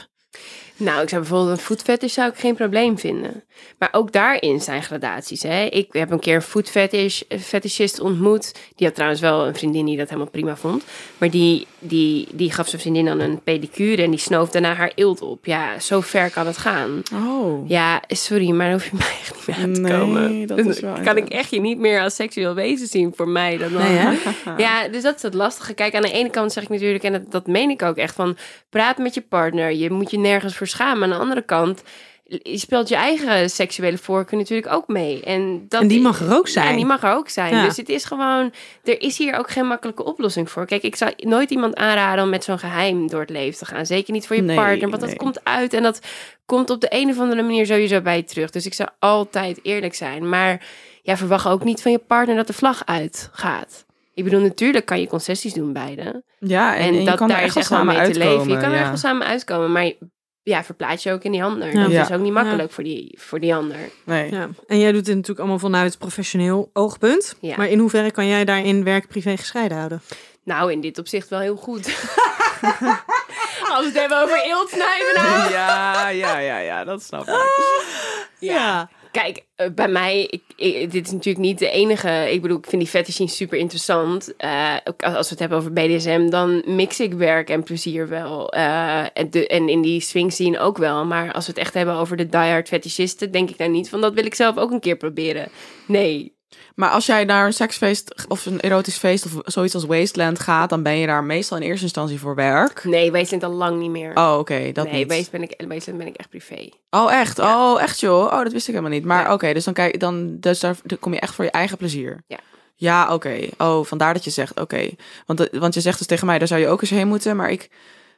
C: Nou, ik zou bijvoorbeeld een food fetish zou ik geen probleem vinden. Maar ook daarin zijn gradaties. Hè? Ik heb een keer een food fetish, eh, fetishist ontmoet. Die had trouwens wel een vriendin die dat helemaal prima vond. Maar die, die, die gaf zijn vriendin dan een pedicure en die snoof daarna haar eelt op. Ja, zo ver kan het gaan.
B: Oh.
C: Ja, sorry, maar hoef je mij echt niet meer aan te
B: Nee,
C: komen.
B: dat is wel
C: kan ik echt je niet meer als seksueel wezen zien voor mij. Dan
D: Nee,
C: ja, dus dat is het lastige. Kijk, aan de ene kant zeg ik natuurlijk, en dat, dat meen ik ook echt, van praat met je partner. Je moet je nergens voor schamen. Aan de andere kant, je speelt je eigen seksuele voorkeur natuurlijk ook mee. En, dat
D: En die mag er ook zijn.
C: Ja, die mag er ook zijn.
D: Ja.
C: Dus het is gewoon, er is hier ook geen makkelijke oplossing voor. Kijk, ik zou nooit iemand aanraden om met zo'n geheim door het leven te gaan. Zeker niet voor je
B: Nee,
C: partner, want
B: nee.
C: dat komt uit en dat komt op de een of andere manier sowieso bij je terug. Dus ik zou altijd eerlijk zijn. Maar ja, verwacht ook niet van je partner dat de vlag uitgaat. Ik bedoel, natuurlijk kan je concessies doen beide.
B: Ja, en,
C: En,
B: en je
C: dat
B: kan
C: daar
B: echt wel samen
C: mee te leven. Je
B: uitkomen.
C: kan er echt wel samen uitkomen. Maar ja, verplaats je ook in die ander.
D: Ja.
C: Dat
B: Ja.
C: is ook niet makkelijk voor, die, voor die ander.
B: Nee.
D: Ja. En jij doet het natuurlijk allemaal vanuit professioneel oogpunt.
C: Ja.
D: Maar in hoeverre kan jij daarin werk-privé gescheiden houden?
C: Nou, in dit opzicht wel heel goed. Als we het hebben over eeltsnijden nou.
B: Ja, ja, ja, ja, dat snap ik.
C: Ja. Kijk, eh, bij mij, ik, dit is natuurlijk niet de enige. Ik bedoel, ik vind die fetish scene super interessant. Ook als we het hebben over BDSM, dan mix ik werk en plezier wel. Eh, en, en in die swing scene ook wel. Maar als we het echt hebben over de diehard fetishisten, denk ik daar niet van dat wil ik zelf ook een keer proberen. Nee.
B: Maar als jij naar een seksfeest of een erotisch feest of zoiets als Wasteland gaat, dan ben je daar meestal in eerste instantie voor werk.
C: Nee, Wasteland al lang niet meer.
B: Oh, oké, dat
C: nee,
B: niet.
C: Wasteland ben, ik, Wasteland ben ik echt privé.
B: Oh, echt? Oh, echt joh? Oh, dat wist ik helemaal niet. Maar
C: Ja.
B: oké, dus dan kijk dan, dus daar dan kom je echt voor je eigen plezier.
C: Ja.
B: Ja, oké. Oh, vandaar dat je zegt, oké. Want, eh, want je zegt dus tegen mij, daar zou je ook eens heen moeten, maar ik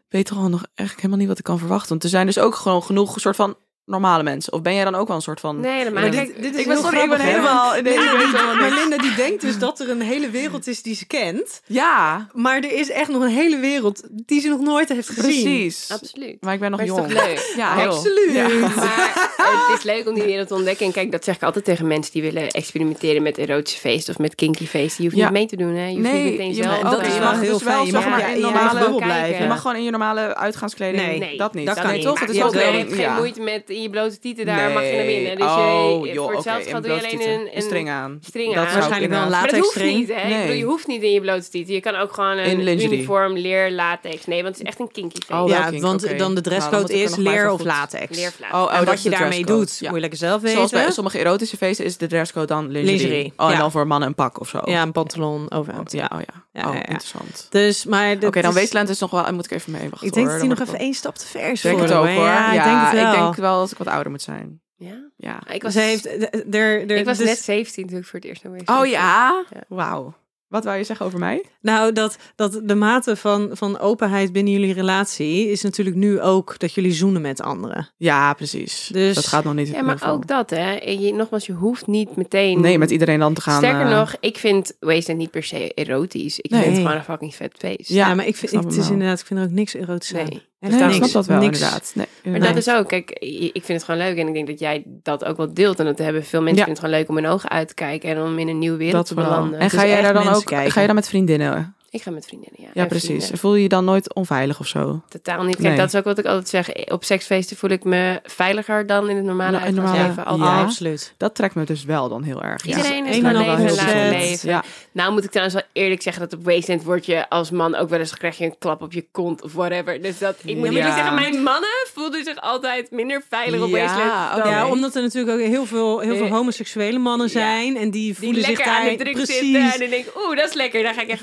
B: weet toch al nog eigenlijk helemaal niet wat ik kan verwachten. Want er zijn dus ook gewoon genoeg soort van normale mensen. Of ben jij dan ook wel een soort van...
C: Nee, dat
D: Maar
C: maakt
D: dit,
C: niet.
D: dit is
B: ik ben
D: heel
B: sorry, ik ben
D: grappig, hè?
B: helemaal... Nee, ik weet helemaal
D: Maar. Linda die denkt dus dat er een hele wereld is die ze kent.
B: Ja,
D: Maar er is echt nog een hele wereld die ze nog nooit heeft gezien.
B: precies.
C: Absoluut.
B: Maar ik ben nog
C: Maar het is
B: jong.
C: toch leuk?
B: Ja, heel.
D: Absoluut.
B: Ja.
C: Maar het is leuk om die wereld te ontdekken. En kijk, dat zeg ik altijd tegen mensen die willen experimenteren met erotische feesten of met kinky feesten. Je hoeft
B: Ja.
C: niet mee te doen, hè? Je hoeft
B: Nee,
C: niet meteen
B: je
C: zelf.
B: mag-
D: dat
C: eh,
D: is wel
B: mag
D: heel
B: dus
D: fijn. Je mag
B: maar,
D: ja,
B: in normale-. Je mag gewoon in je normale uitgaanskleding.
D: Nee,
B: dat niet.
D: dat kan niet.
B: toch?
D: Maar
B: Het
D: je
B: is ook
C: geen moeite met in je blote tieten, daar
B: Nee.
C: mag je naar binnen. Dus
B: oh,
C: je,
B: joh,
C: voor hetzelfde doe je
B: blote
C: alleen een,
B: Een string aan.
C: string
B: Dat
C: aan.
B: ik
D: Waarschijnlijk wel een
B: inderdaad-
C: Maar dat hoeft niet, hè? Ik
B: Nee.
C: bedoel, je hoeft niet in je blote tieten. Je kan ook gewoon een uniform, leer, latex. Nee, want het is echt een kinky feest.
B: Oh,
D: Ja,
B: kink,
D: want dan de
B: Nou, dan
D: dresscode
B: ik er
D: is leer of latex.
C: Leervlaat.
B: Oh, oh,
D: en
B: dat
D: wat je daarmee doet,
B: Ja.
D: moet je lekker zelf weten.
B: Zoals bij sommige erotische feesten is de dresscode dan lingerie.
D: Lingerie,
B: Oh, en
D: ja.
B: dan voor mannen een pak of zo.
D: Ja, een pantalon overhemd.
B: Ja, oh ja.
D: Ja,
B: oh,
D: ja, ja.
B: interessant.
D: Dus, maar
B: Oké, dan Wasteland is nog wel... Moet ik even mee wachten
D: Ik denk
B: hoor,
D: dat hij nog even
B: ik
D: één stap te ver is voor
B: denk het ook hoor.
D: Ja,
B: Ja,
D: ik denk het wel.
B: Dat ik wat ouder moet zijn.
C: Ja?
B: Ja.
C: Ik was,
D: Ze heeft, er, er,
C: ik was
D: dus-
C: net 17 toen ik voor het eerst naar
B: Oh ja?
C: Ja.
B: Wauw. Wat wou je zeggen over mij?
D: Nou, dat, dat de mate van, van openheid binnen jullie relatie is natuurlijk nu ook dat jullie zoenen met anderen.
B: Ja, precies.
D: Dus-
B: dat gaat nog niet
C: Ja, maar ook dat, hè. Je, nogmaals, je hoeft niet meteen...
B: Nee, met iedereen dan te gaan.
C: Sterker
B: eh,
C: nog, ik vind Wasteland niet per se erotisch. Ik
B: Nee.
C: vind het gewoon een fucking vet feest.
B: Ja,
D: Ja, maar ik vind het is inderdaad, ik vind er ook niks erotisch aan. Echt
B: Nee, ik dat wel
D: niks.
B: inderdaad. Nee,
C: Maar dat is ook, kijk, ik vind het gewoon leuk en ik denk dat jij dat ook wel deelt. En dat hebben veel mensen
B: Ja.
C: vinden het gewoon leuk om hun ogen uit te kijken en om in een nieuwe wereld
B: dat
C: te belanden.
B: En ga jij daar dan ook?
D: kijken.
B: Ga je dan met vriendinnen?
C: Ik ga met vriendinnen, ja.
B: Ja,
C: En
B: precies.
C: vrienden.
B: Voel je je dan nooit onveilig of zo?
C: Totaal niet. Kijk,
B: Nee.
C: dat is ook wat ik altijd zeg. Op seksfeesten voel ik me veiliger dan in het normale
B: Nou, normale-
C: uitgaansleven.
B: Ja.
D: Absoluut.
B: Dat trekt me dus wel dan heel erg. Ja.
C: Iedereen is
D: Een
C: leven laten leven.
B: Ja.
C: Nou moet ik trouwens wel eerlijk zeggen dat op Wasteland word je als man ook wel eens krijg je een klap op je kont of whatever. Dus dat, ik moet
B: Ja.
C: zeggen, mijn mannen voelden zich altijd minder veilig op
B: Ja, oké.
D: Ja, omdat er natuurlijk ook heel veel, heel veel
C: Eh,
D: homoseksuele mannen
C: ja.
D: zijn. En die
C: die
D: voelen zich
C: lekker
D: daar
C: aan de druk
D: precies.
C: zitten en dan denk ik, oeh, dat is lekker, daar ga ik.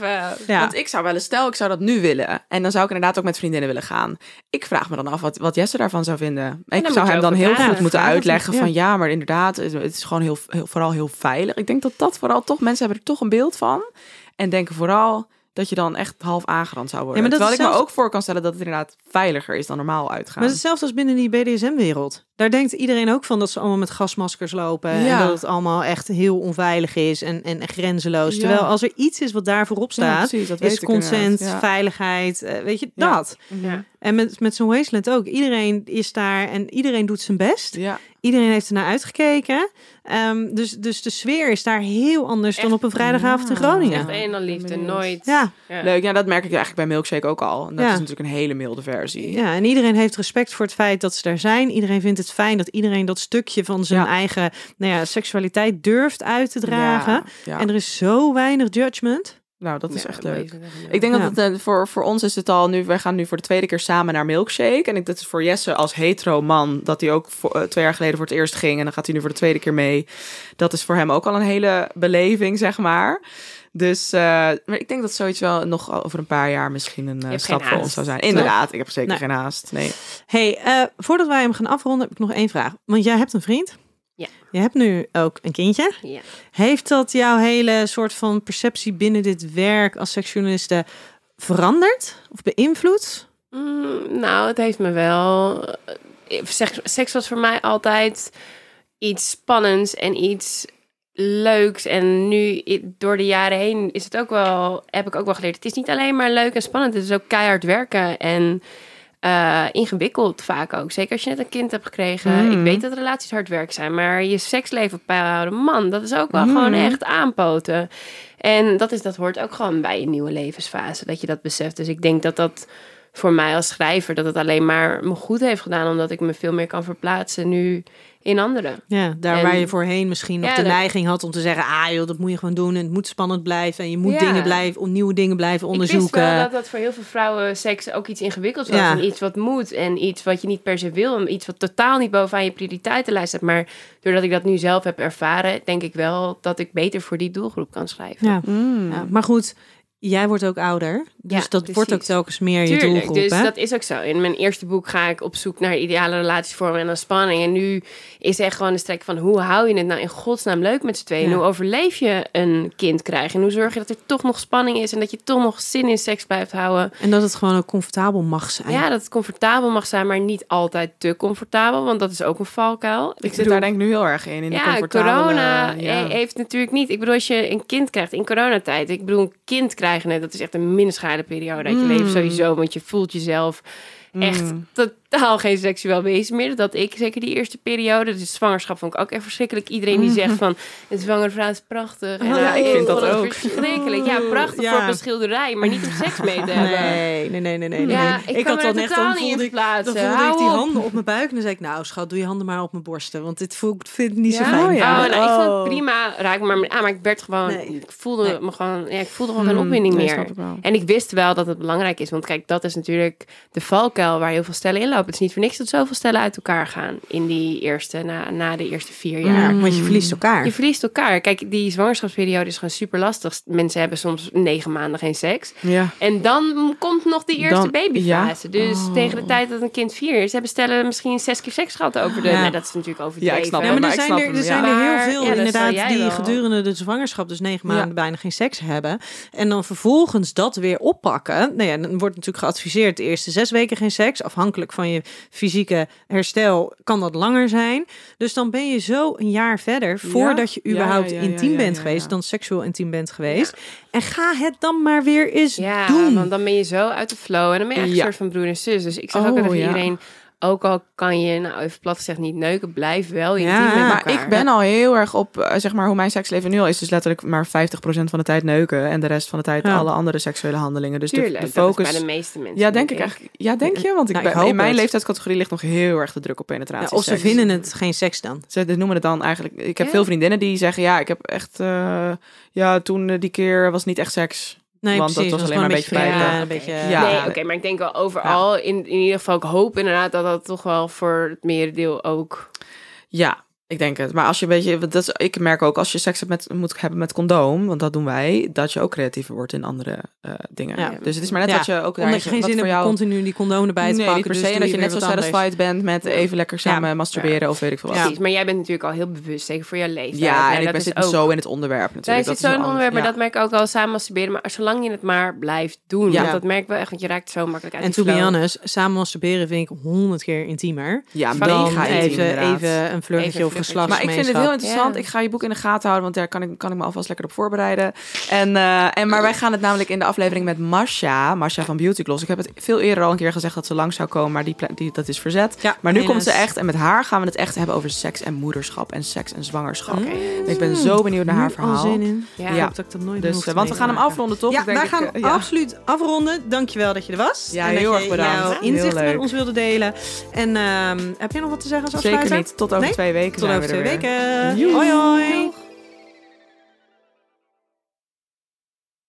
D: Ja.
B: Want ik zou wel eens, stel ik zou dat nu willen. En dan zou ik inderdaad ook met vriendinnen willen gaan. Ik vraag me dan af wat, wat Jesse daarvan zou vinden. Ik zou hem dan heel goed moeten uitleggen van ja, maar inderdaad, het het is gewoon heel, heel, vooral heel veilig. Ik denk dat dat vooral toch, mensen hebben er toch een beeld van. En denken vooral dat je dan echt half aangerand zou worden.
D: Ja, maar dat
B: Terwijl ik me ook voor kan stellen dat het inderdaad veiliger is dan normaal uitgaan.
D: Maar het is hetzelfde als binnen die BDSM-wereld. Daar denkt iedereen ook van dat ze allemaal met gasmaskers lopen. En dat het allemaal echt heel onveilig is en, en grenzeloos.
B: Ja.
D: Terwijl als er iets is wat daar voorop staat,
B: precies, dat
D: is consent, veiligheid. eh, weet je, dat.
C: Ja.
D: En met, met zo'n Wasteland ook. Iedereen is daar en iedereen doet zijn best.
B: Ja,
D: Iedereen heeft er naar uitgekeken. Ehm, dus, dus de sfeer is daar heel anders dan op een vrijdagavond in Groningen.
C: Echt een en liefde, nooit.
D: Ja,
C: Ja.
B: Leuk, ja, dat merk ik eigenlijk bij Milkshake ook al. En dat
D: Ja.
B: is natuurlijk een hele milde versie.
D: ja, en iedereen heeft respect voor het feit dat ze daar zijn. Iedereen vindt het fijn dat iedereen dat stukje van zijn
B: Ja.
D: eigen nou ja, seksualiteit durft uit te dragen.
B: Ja, ja.
D: En er is zo weinig judgment.
B: Nou, dat is
C: Ja,
B: echt leuk. Ik denk
D: Ja.
B: dat het, eh, voor, voor ons is het al nu, wij gaan nu voor de tweede keer samen naar Milkshake. En ik, dat is voor Jesse als hetero man, dat hij ook voor, eh, twee jaar geleden voor het eerst ging. En dan gaat hij nu voor de tweede keer mee. Dat is voor hem ook al een hele beleving, zeg maar. Dus, eh, maar ik denk dat zoiets wel nog over een paar jaar misschien een stap voor ons zou zijn. Inderdaad, ik heb zeker
D: Nee.
B: geen haast. Nee.
D: hey, eh, voordat wij hem gaan afronden, heb ik nog één vraag. Want jij hebt een vriend.
C: Ja.
D: Je hebt nu ook een kindje.
C: Ja.
D: Heeft dat jouw hele soort van perceptie binnen dit werk als seksjournaliste veranderd of beïnvloed?
C: Mm, nou, het heeft me wel. eh, Seks, seks was voor mij altijd iets spannends en iets leuks. En nu, door de jaren heen, is het ook wel, heb ik ook wel geleerd. Het is niet alleen maar leuk en spannend, het is ook keihard werken. En eh, ingewikkeld vaak ook. Zeker als je net een kind hebt gekregen.
B: Mm.
C: Ik weet dat relaties hard werk zijn, maar je seksleven op peil houden, man, dat is ook wel
B: Mm.
C: gewoon echt aanpoten. En dat, is, dat hoort ook gewoon bij een nieuwe levensfase, dat je dat beseft. Dus ik denk dat dat voor mij als schrijver, dat het alleen maar me goed heeft gedaan, omdat ik me veel meer kan verplaatsen nu in anderen.
D: Ja, daar
C: En-
D: waar je voorheen misschien nog
C: Ja,
D: de neiging had om te zeggen... ah joh, dat moet je gewoon doen en het moet spannend blijven... en je moet
C: Ja.
D: dingen blijven, nieuwe dingen blijven
C: Ik wist
D: onderzoeken.
C: wel dat dat voor heel veel vrouwen seks ook iets ingewikkelds was.
D: Ja.
C: En iets wat moet en iets wat je niet per se wil. En iets wat totaal niet bovenaan je prioriteitenlijst staat. Maar doordat ik dat nu zelf heb ervaren, denk ik wel dat ik beter voor die doelgroep kan schrijven.
D: Ja.
B: Mm.
D: Ja, maar goed, jij wordt ook ouder. Dus
C: Ja,
D: dat wordt ook telkens meer je
C: Tuurlijk,
D: doelgroep.
C: dus
D: hè?
C: dat is ook zo. In mijn eerste boek ga ik op zoek naar ideale relatievormen en dan spanning. En nu is echt gewoon de strek van hoe hou je het nou in godsnaam leuk met z'n tweeën?
D: Ja.
C: Hoe overleef je een kind krijgen? En hoe zorg je dat er toch nog spanning is en dat je toch nog zin in seks blijft houden?
D: En dat het gewoon ook comfortabel mag zijn.
C: Ja, dat het comfortabel mag zijn, maar niet altijd te comfortabel, want dat is ook een valkuil.
B: Ik zit daar denk ik nu heel erg in. in
C: ja,
B: comfortabele-
C: corona
B: ja.
C: he- heeft natuurlijk niet. Ik bedoel, als je een kind krijgt in coronatijd. Ik bedoel, een kind krijgen, nee, dat is echt een schade periode uit je
B: Mm.
C: leven sowieso. Want je voelt jezelf echt
B: Mm.
C: Totaal geen seksueel wezen meer. Dat ik zeker die eerste periode, dus zwangerschap vond ik ook echt verschrikkelijk. Iedereen die zegt van, een zwangere vrouw is prachtig. En,
D: Oh,
C: eh,
D: ja, ik vind
B: dat ook.
C: Verschrikkelijk. Ja, prachtig
D: Ja.
C: voor een schilderij, maar niet om seks mee te hebben.
D: Nee, nee, nee, nee, nee.
C: Ja,
D: nee.
C: ik kan me
D: dat dan
C: niet in
D: voelde ik, dan voelde ik
C: Hou
D: die handen op mijn buik en dan zei ik, nou schat, doe je handen maar op mijn borsten, want dit voel ik vind ik niet zo
C: Ja.
D: fijn.
B: Oh, ja.
C: Oh, nou, ik vond
D: Oh.
C: het prima. Raak me maar aan, maar ik werd gewoon...
D: Nee.
C: Ik voelde
D: Nee.
C: me gewoon... Ja, ik voelde gewoon geen
B: Mm,
C: opwinding
B: nee,
C: meer.
B: ik.
C: En ik wist wel dat het belangrijk is. Want kijk, dat is natuurlijk de valkuil waar heel veel stellen Het is niet voor niks dat zoveel stellen uit elkaar gaan in die eerste, na, na de eerste vier jaar.
D: Ja, want je verliest elkaar.
C: Je verliest elkaar. Kijk, die zwangerschapsperiode is gewoon super lastig. Mensen hebben soms negen maanden geen seks.
B: Ja.
C: En dan komt nog die eerste
B: Dan-
C: babyfase. Dus
B: Oh.
C: tegen de tijd dat een kind vier is, hebben stellen misschien zes keer seks gehad over de...
D: Ja.
C: Nee, dat is natuurlijk overdreven.
B: Ja, ik snap het.
D: maar er zijn er, er zijn er heel veel inderdaad die
C: wel.
D: gedurende de zwangerschap dus negen maanden bijna geen seks hebben. En dan vervolgens dat weer oppakken. Nou ja, dan wordt natuurlijk geadviseerd de eerste zes weken geen seks. Afhankelijk van je fysieke herstel kan dat langer zijn. Dus dan ben je zo een jaar verder voordat je überhaupt intiem bent geweest. Dan seksueel intiem bent geweest. En ga het dan maar weer eens
C: Ja,
D: doen.
C: want dan ben je zo uit de flow en dan ben je echt een soort van broer en zus. Dus ik zeg ook
B: Oh, ja.
C: iedereen, ook al kan je, nou even plat gezegd, niet neuken, blijf wel intiem
D: Ja,
C: met
D: maar
B: Maar
C: elkaar.
B: ik ben al heel erg op, eh, zeg maar, hoe mijn seksleven nu al is. Dus letterlijk maar 50% van de tijd neuken. En de rest van de tijd
D: Ja.
B: alle andere seksuele handelingen. Dus de,
C: Tuurlijk,
B: focus...
C: bij de meeste mensen.
B: ja, denk ik eigenlijk. Ja, denk je? Want ik
D: Nou,
B: ben,
D: ik hoop
B: in mijn
D: het.
B: leeftijdscategorie ligt nog heel erg de druk op
D: Ja,
B: penetratie.
D: of ze
B: seks.
D: vinden het geen seks dan.
B: Ze noemen het dan eigenlijk... Ik heb
C: Ja.
B: veel vriendinnen die zeggen... Ja, ik heb echt... eh, ja, toen eh, die keer was niet echt seks.
D: Nee,
B: Want dat was alleen maar een beetje
D: vreemd,
C: bij-
D: een beetje,
B: Ja.
C: nee, oké, maar ik denk wel overal, in, in ieder geval, ik hoop inderdaad dat dat toch wel voor het merendeel ook...
B: Ja, ik denk het. Maar als je een beetje, dat is, ik merk ook als je seks hebt met, moet hebben met condoom, want dat doen wij, dat je ook creatiever wordt in andere eh, dingen.
D: Ja.
B: Dus het is maar net
D: Ja,
B: wat je ook
D: Omdat je geen zin
B: voor
D: hebt
B: jou.
D: continu die condoom erbij te
B: nee,
D: pakken. dus.
B: En dat je net zo
D: anders.
B: satisfied bent met even lekker samen masturberen of weet ik veel wat.
D: Ja.
C: Precies, maar jij bent natuurlijk al heel bewust, zeker voor jouw leeftijd.
B: Ja, en ik
C: dat
B: ben zit
C: ook-
B: zo in het onderwerp
C: Zij
B: natuurlijk.
C: zit
B: Dat is
C: zo'n
B: wel
C: onderwerp, maar dat merk ik ook al samen masturberen. Maar zolang je het maar blijft doen,
B: Ja.
C: want dat merk ik wel echt, want je raakt zo makkelijk uit
D: En to be honest, samen masturberen vind ik honderd keer intiemer.
B: Ja,
D: Dan even, een flirtje of geslacht.
B: Maar ik vind het heel interessant.
C: Ja.
B: Ik ga je boek in de gaten houden, want daar kan ik, kan ik me alvast lekker op voorbereiden. En, eh, en, maar wij gaan het namelijk in de aflevering met Masha, Masha van Beauty Gloss. Ik heb het veel eerder al een keer gezegd dat ze lang zou komen, maar die, die, dat is verzet.
D: Ja,
B: maar nu komt ze echt en met haar gaan we het echt hebben over seks en moederschap en seks en zwangerschap. En ik ben zo benieuwd naar haar
D: al
B: verhaal.
D: zin in.
C: Ja.
D: Ik hoop dat ik dat nooit
B: Dus, eh, want we gaan hem afronden, toch?
D: Ja,
B: Ik denk
D: wij
B: ik,
D: gaan
B: eh, ja.
D: absoluut afronden. Dankjewel dat je er was.
B: Ja,
D: en
B: heel
D: dat
B: erg
D: je
B: bedankt.
D: inzichten met ons wilde delen. En ehm, heb je nog wat te zeggen als
B: Zeker
D: afsluiter?
B: niet. Tot over
D: Nee?
B: twee weken
D: over
B: we
D: twee weken. Hoi hoi.